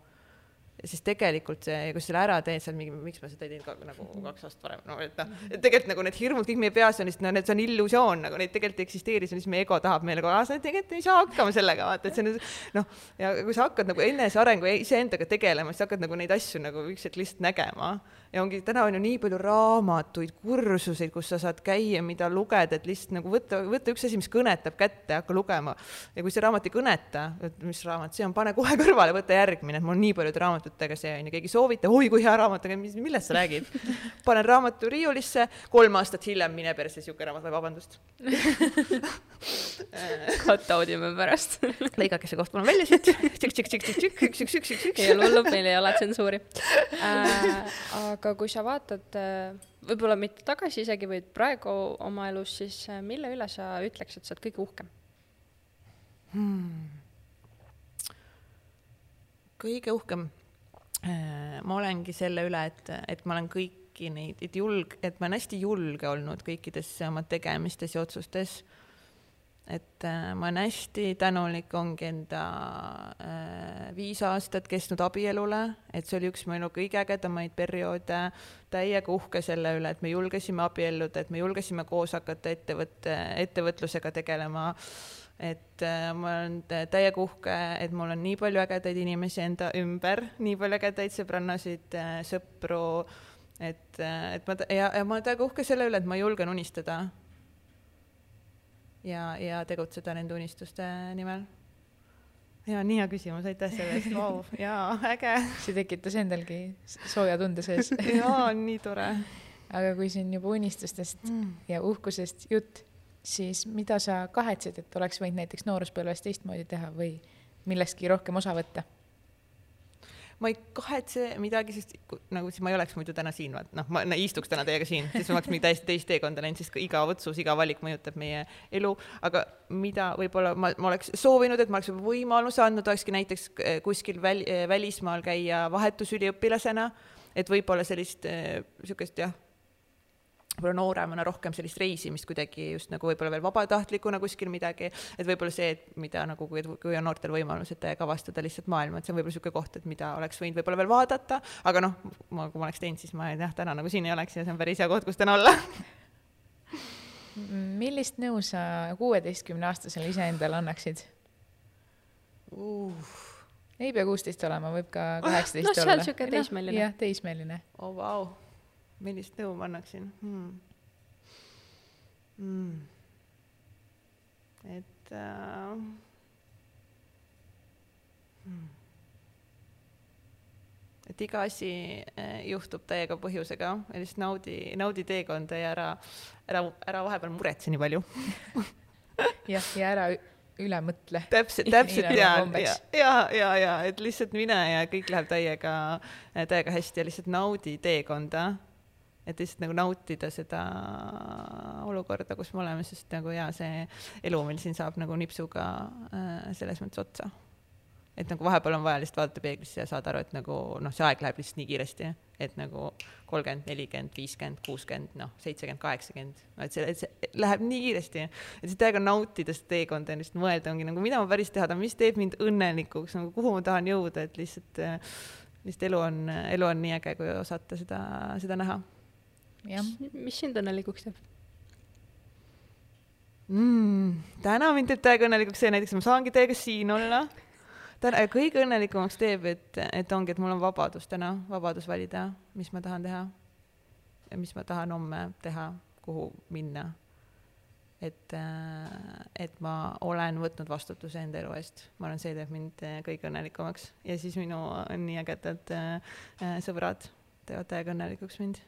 Siis tegelikult see, kui sa selle ära teed, seal mingi, miks ma seda ei teinud nagu kaks aastat varem, no et noh, et tegelikult nagu need hirmud kõik meie peas on lihtsalt, no need, see on illusioon, nagu neid tegelikult ei eksisteeri, see on lihtsalt meie ego tahab meile kohe, sa tegelikult ei saa hakkama sellega, vaata, et see on noh, ja kui sa hakkad nagu enesearengu iseendaga tegelema, siis hakkad nagu neid asju nagu üks hetk lihtsalt nägema ja ongi, täna on ju nii palju raamatuid, kursuseid, kus sa saad käia, mida lugeda, et lihtsalt nagu võtta, võtta üks asi, mis kõnetab kätte, hakka lugema. ja kui see raamat ei kõneta, et mis raamat see on, pane kohe kõrvale, võta järgmine, et mul on nii paljude raamatutega see on ju, keegi soovita, oi kui hea raamat, aga mis, millest sa räägid? panen raamatu riiulisse, kolm aastat hiljem mine persse, sihuke raamat, vabandust cut out ime pärast lõigake see koht palun välja siit, tšikk-tšikk-tšikk-tšikk, üks-üks-üks-üks-üks. ei ole hullu, meil ei ole tsensuuri äh,. Aga kui sa vaatad äh, võib-olla mitte tagasi isegi, vaid praegu oma elus, siis äh, mille üle sa ütleks, et sa oled kõige uhkem hmm.? kõige uhkem äh,? ma olengi selle üle, et, et ma olen kõiki neid, et julg, et ma olen hästi julge olnud kõikides oma tegemistes ja otsustes et äh, ma olen hästi tänulik, ongi enda äh, viis aastat kestnud abielule, et see oli üks mu elu kõige ägedamaid perioode, täiega uhke selle üle, et me julgesime abielluda, et me julgesime koos hakata ettevõtte, ettevõtlusega tegelema, et äh, ma olen täiega uhke, et mul on nii palju ägedaid inimesi enda ümber, nii palju ägedaid sõbrannasid sõpru, et, et ma, ja, ja ma olen täiega uhke selle üle, et ma julgen unistada ja, ja tegutseda nende unistuste nimel. ja nii hea küsimus, aitäh selle eest, vau, jaa, äge. see tekitas endalgi sooja tunde sees jaa, nii tore. aga kui siin juba unistustest mm. ja uhkusest jutt, siis mida sa kahetsed, et oleks võinud näiteks nooruspõlves teistmoodi teha või millestki rohkem osa võtta? Ma ei kahetse midagi, sest nagu siis ma ei oleks muidu täna siin, vaat noh, ma istuks täna teiega siin, siis ma oleks mingi täiesti teist teekonda läinud, sest iga otsus, iga valik mõjutab meie elu, aga mida võib-olla ma, ma oleks soovinud, et ma oleks võimaluse andnud, olekski näiteks eh, kuskil väl, eh, välismaal käia vahetusüliõpilasena, et võib-olla sellist niisugust eh, jah võib-olla nooremana rohkem sellist reisimist kuidagi just nagu võib-olla veel vabatahtlikuna kuskil midagi, et võib-olla see, et mida nagu, kui, on noortel võimalus, et avastada lihtsalt maailma, et see on võib-olla niisugune koht, et mida oleks võinud võib-olla veel vaadata, aga noh, ma, kui ma oleks teinud, siis ma jah, täna nagu siin ei oleks ja see on päris hea koht, kus täna olla millist nõu sa kuueteistkümneaastasele iseendale annaksid uh.? ei pea kuusteist olema, võib ka kaheksateist no, olla. noh, seal niisugune teismeline. jah, teismeline. oh vau wow millist nõu ma annaksin hmm.? Hmm. et äh, hmm. et iga asi äh, juhtub täiega põhjusega lihtsalt naudi, naudi teekonda ja ära, ära, ära vahepeal muretse nii palju jah, ja ära üle mõtle. täpselt, täpselt ja, ja, ja, ja, ja et lihtsalt mine ja kõik läheb täiega, täiega hästi ja lihtsalt naudi teekonda et lihtsalt nagu nautida seda olukorda, kus me oleme, sest nagu jaa, see elu meil siin saab nagu nipsuga äh, selles mõttes otsa. et nagu vahepeal on vaja lihtsalt vaadata peeglisse ja saada aru, et nagu noh, see aeg läheb lihtsalt nii kiiresti, et nagu kolmkümmend, nelikümmend, viiskümmend, kuuskümmend, noh, seitsekümmend, kaheksakümmend, no et see, et see läheb nii kiiresti, et siis täiega nautida seda teekonda ja lihtsalt mõelda ongi nagu, mida ma päris teha tahan, mis teeb mind õnnelikuks, nagu kuhu ma tahan jõuda, et lihtsalt, lihtsalt elu on, elu on nii äge, kui osata seda, seda näha mis sind õnnelikuks teeb mm,? täna mind teeb täiega õnnelikuks see näiteks, ma saangi teiega siin olla. täna, kõige õnnelikumaks teeb, et, et ongi, et mul on vabadus täna, vabadus valida, mis ma tahan teha. ja mis ma tahan homme teha, kuhu minna. et, et ma olen võtnud vastutuse enda elu eest, ma arvan, see teeb mind kõige õnnelikumaks ja siis minu nii ägedad äh, sõbrad teevad täiega õnnelikuks mind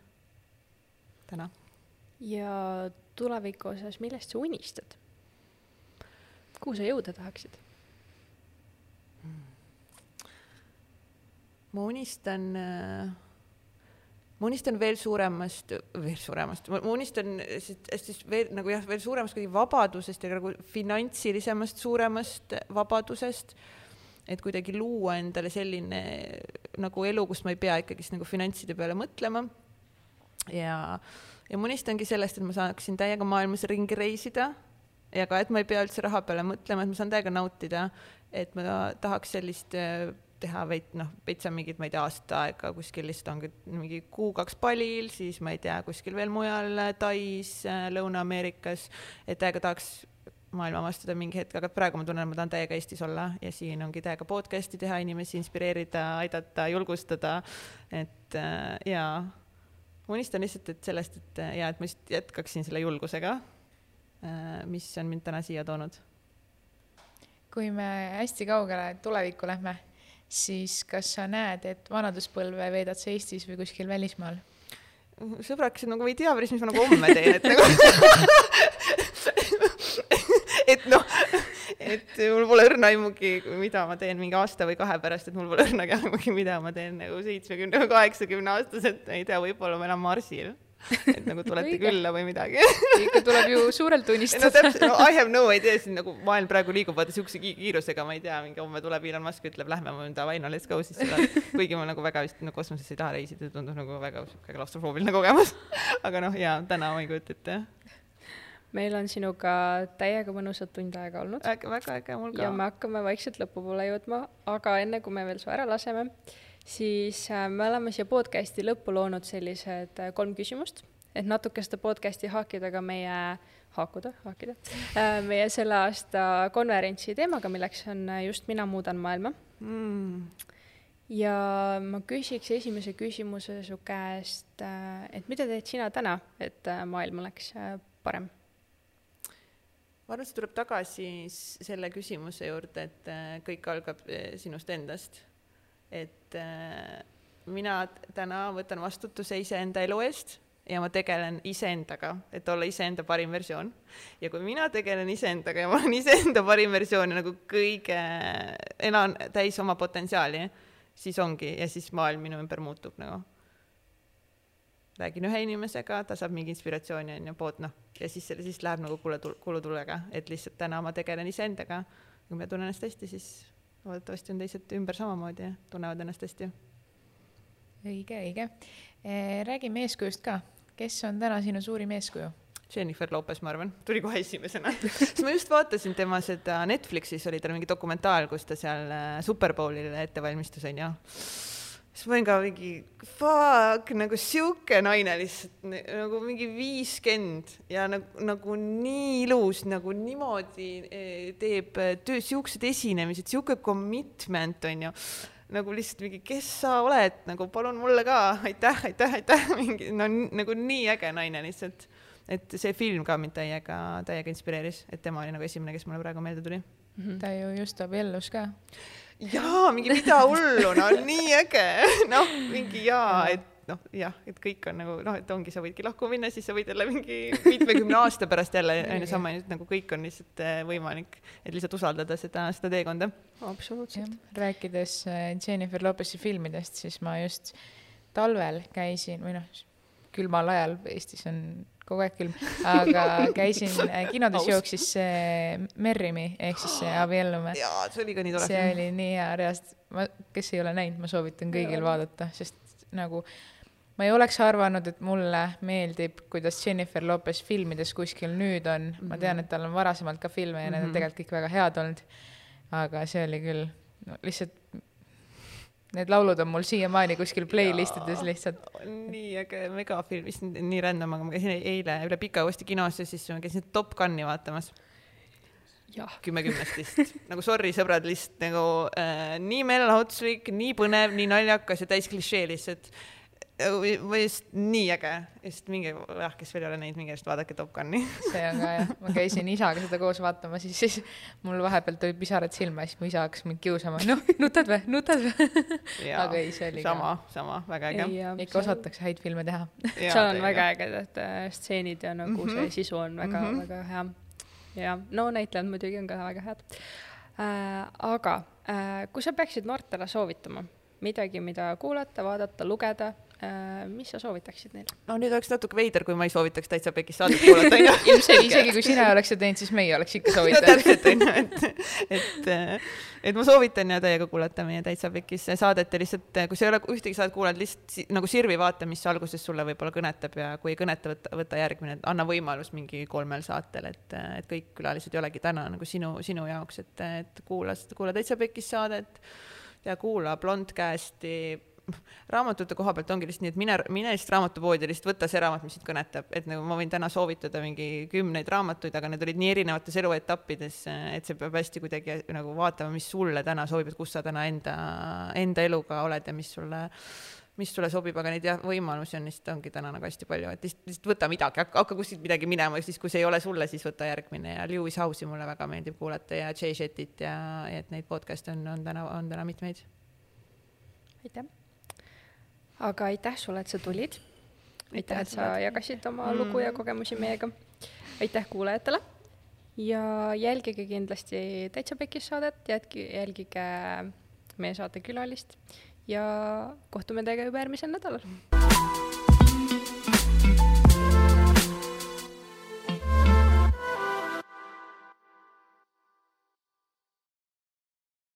täna. ja tuleviku osas, millest sa unistad? kuhu sa jõuda tahaksid? ma unistan äh, ma unistan veel suuremast, veel suuremast, ma unistan siis veel nagu jah, veel suuremast kuidagi vabadusest ja nagu finantsilisemast suuremast vabadusest. et kuidagi luua endale selline nagu elu, kus ma ei pea ikkagist nagu finantside peale mõtlema ja, ja ma unistangi sellest, et ma saaksin täiega maailmas ringi reisida ja ka, et ma ei pea üldse raha peale mõtlema, et ma saan täiega nautida, et ma tahaks sellist äh, teha veid, noh, veitsa mingit, ma ei tea, aasta aega kuskil lihtsalt ongi mingi kuu-kaks palil, siis ma ei tea, kuskil veel mujal Tais, äh, Lõuna-Ameerikas, et täiega tahaks maailma avastada mingi hetk, aga praegu ma tunnen, et ma tahan täiega Eestis olla ja siin ongi täiega podcast'i teha, inimesi inspireerida, aidata, julgustada, et äh, jaa ma unistan lihtsalt, et sellest, et ja et ma lihtsalt jätkaksin selle julgusega, äh, mis on mind täna siia toonud. kui me hästi kaugele tulevikku lähme, siis kas sa näed, et vanaduspõlve veedad sa Eestis või kuskil välismaal? sõbrad, kes nagu ei tea päris, mis ma nagu homme teen, et nagu et noh, et mul pole õrna aimugi, mida ma teen mingi aasta või kahe pärast, et mul pole õrnagi aimugi, mida ma teen nagu seitsmekümne või kaheksakümne aastaselt, ei tea, võib-olla ma elan Marsil et nagu tulete külla või midagi. Ikka tuleb ju suurelt unistada no täpselt, no I have no idea, siin nagu maailm praegu liigub vaata siukse kiirusega, ma ei tea, mingi homme tuleb Elon Musk, ütleb lähme, ma olen davai, no let's go siis seda, kuigi ma nagu väga vist no kosmosesse ei taha reisida, tundub nagu väga siuke klaustrofoobiline kogemus. Aga noh, jaa, täna ma ei kujuta ette meil on sinuga täiega mõnusat tund aega olnud. väga äge, mul ka. ja me hakkame vaikselt lõpupoole jõudma, aga enne kui me veel su ära laseme, siis äh, me oleme siia podcast'i lõppu loonud sellised äh, kolm küsimust, et natuke seda podcast'i haakida ka meie, haakuda, haakida, äh, meie selle aasta konverentsi teemaga, milleks on just Mina muudan maailma mm ja ma küsiks esimese küsimuse su käest, et mida teed sina täna, et maailm oleks parem? Ma arvan, et see tuleb tagasi selle küsimuse juurde, et äh, kõik algab äh, sinust endast. et äh, mina täna võtan vastutuse iseenda elu eest, ja ma tegelen iseendaga, et olla iseenda parim versioon. ja kui mina tegelen iseendaga ja ma olen iseenda parim versioon ja nagu kõige, elan täis oma potentsiaali, siis ongi ja siis maailm minu ümber muutub nagu. Räägin ühe inimesega, ta saab mingi inspiratsiooni onju, pood noh, ja siis selle, siis läheb nagu kulutulega, et lihtsalt täna ma tegelen iseendaga. kui ma tunnen ennast hästi, siis loodetavasti on teised ümber samamoodi ja tunnevad ennast hästi. õige, õige. Eh, räägime eeskujust ka kes on täna sinu suurim eeskuju? Jennifer Lopez, ma arvan, tuli kohe esimesena sest ma just vaatasin tema seda Netflixis oli tal mingi dokumentaal, kus ta seal äh, Superbowlile ette valmistus, onju. Siis ma olin ka mingi fuck, nagu sihuke naine lihtsalt nagu mingi viiskümmend ja nagu, nagu nii ilus, nagu niimoodi eh, teeb äh, töö, siuksed esinemised, sihuke commitment onju nagu lihtsalt mingi, kes sa oled, nagu palun mulle ka, aitäh, aitäh, aitäh, mingi no nagu nii äge naine lihtsalt. et see film ka mind täiega, täiega inspireeris, et tema oli nagu esimene, kes mulle praegu meelde tuli mm. -hmm. ta ju just abiellus ka. Jaa, mingi mida hullu, no nii äge, noh, mingi jaa, et noh, jah, et kõik on nagu noh, et ongi, sa võidki lahku minna, siis sa võid jälle mingi mitmekümne aasta pärast jälle onju sama, nagu kõik on lihtsalt äh, võimalik, et lihtsalt usaldada seda, seda teekonda. absoluutselt. rääkides äh, Jennifer Lopez'i filmidest, siis ma just talvel käisin või noh, külmal ajal, Eestis on kogu aeg külm, aga käisin äh, kinodes jooksis see Merrimi ehk siis see Abiellume. jaa, see oli ka nii tore. see oli nii hea, reaalselt, ma, kes ei ole näinud, ma soovitan kõigil vaadata, sest nagu ma ei oleks arvanud, et mulle meeldib, kuidas Jennifer Lopez filmides kuskil nüüd on ma tean, et tal on varasemalt ka filme ja need on mhm. tegelikult kõik väga head olnud. aga see oli küll no, lihtsalt, need laulud on mul siiamaani kuskil playlist ides lihtsalt. nii äge megafilm, issand, nii random, aga ma käisin eile üle pika uuesti kinos ja siis ma käisin Top Guni vaatamas. Kümme kümnest vist. Nagu sorry, sõbrad, lihtsalt nagu äh, nii meelelahutuslik, nii põnev, nii naljakas ja täis klišee lihtsalt. või just nii äge, just minge, jah, kes veel ei ole näinud, minge just vaadake Top Guni. See on ka jah, ma käisin isaga seda koos vaatama, siis, siis mul vahepeal tulid pisarad silma, siis mu isa hakkas mind kiusama, noh, nutad või, nutad või? Aga ei, see oli sama, sama, väga äge. ikka osatakse häid filme teha. Seal on väga ägedad äh, stseenid ja nagu mm -hmm. see sisu on väga mm, -hmm. väga hea. ja no näitlejad muidugi on ka väga head. Äh,. aga äh, kui sa peaksid noortele soovitama midagi, mida kuulata, vaadata, lugeda mis sa soovitaksid neile? no nüüd oleks natuke veider, kui ma ei soovitaks Täitsa Pekis saadet kuulata, onju. ilmselgelt, isegi kui sina oleks seda teinud, siis meie oleks ikka soovitanud no täpselt, onju, et, et, et ma soovitan ja täiega kuulata meie Täitsa Pekis saadet ja lihtsalt, kui sa ei ole ühtegi saadet kuulanud, lihtsalt nagu sirvi vaata, mis alguses sulle võib-olla kõnetab ja kui ei kõneta, võta, võta järgmine, anna võimalus mingi kolmel saatel, et, et kõik külalised ei olegi täna nagu sinu, sinu jaoks, et, et kuula, kuula Täitsa Pekis saadet ja kuula Blondcasti raamatute koha pealt ongi lihtsalt nii, et mine, mine lihtsalt raamatupoodi ja lihtsalt võta see raamat, mis sind kõnetab, et nagu ma võin täna soovitada mingi kümneid raamatuid, aga need olid nii erinevates eluetappides, et see peab hästi kuidagi nagu vaatama, mis sulle täna sobib, et kus sa täna enda, enda eluga oled ja mis sulle mis sulle sobib, aga neid jah, võimalusi on lihtsalt, ongi täna nagu hästi palju, et lihtsalt, lihtsalt võta midagi, hakka, kuskilt midagi minema, siis kui see ei ole sulle, siis võta järgmine. Ja Lewis House'i mulle väga meeldib kuulata ja Jay Shettit ja, ja et neid podcast'e on, on täna, on täna mitmeid. aitäh! Aga aitäh sulle, et sa tulid. aitäh, et sa jagasid oma mm. lugu ja kogemusi meiega. aitäh kuulajatele ja jälgige kindlasti Täitsa Pekis saadet, jätki, jälgige meie saate külalist ja kohtume teiega juba järgmisel nädalal.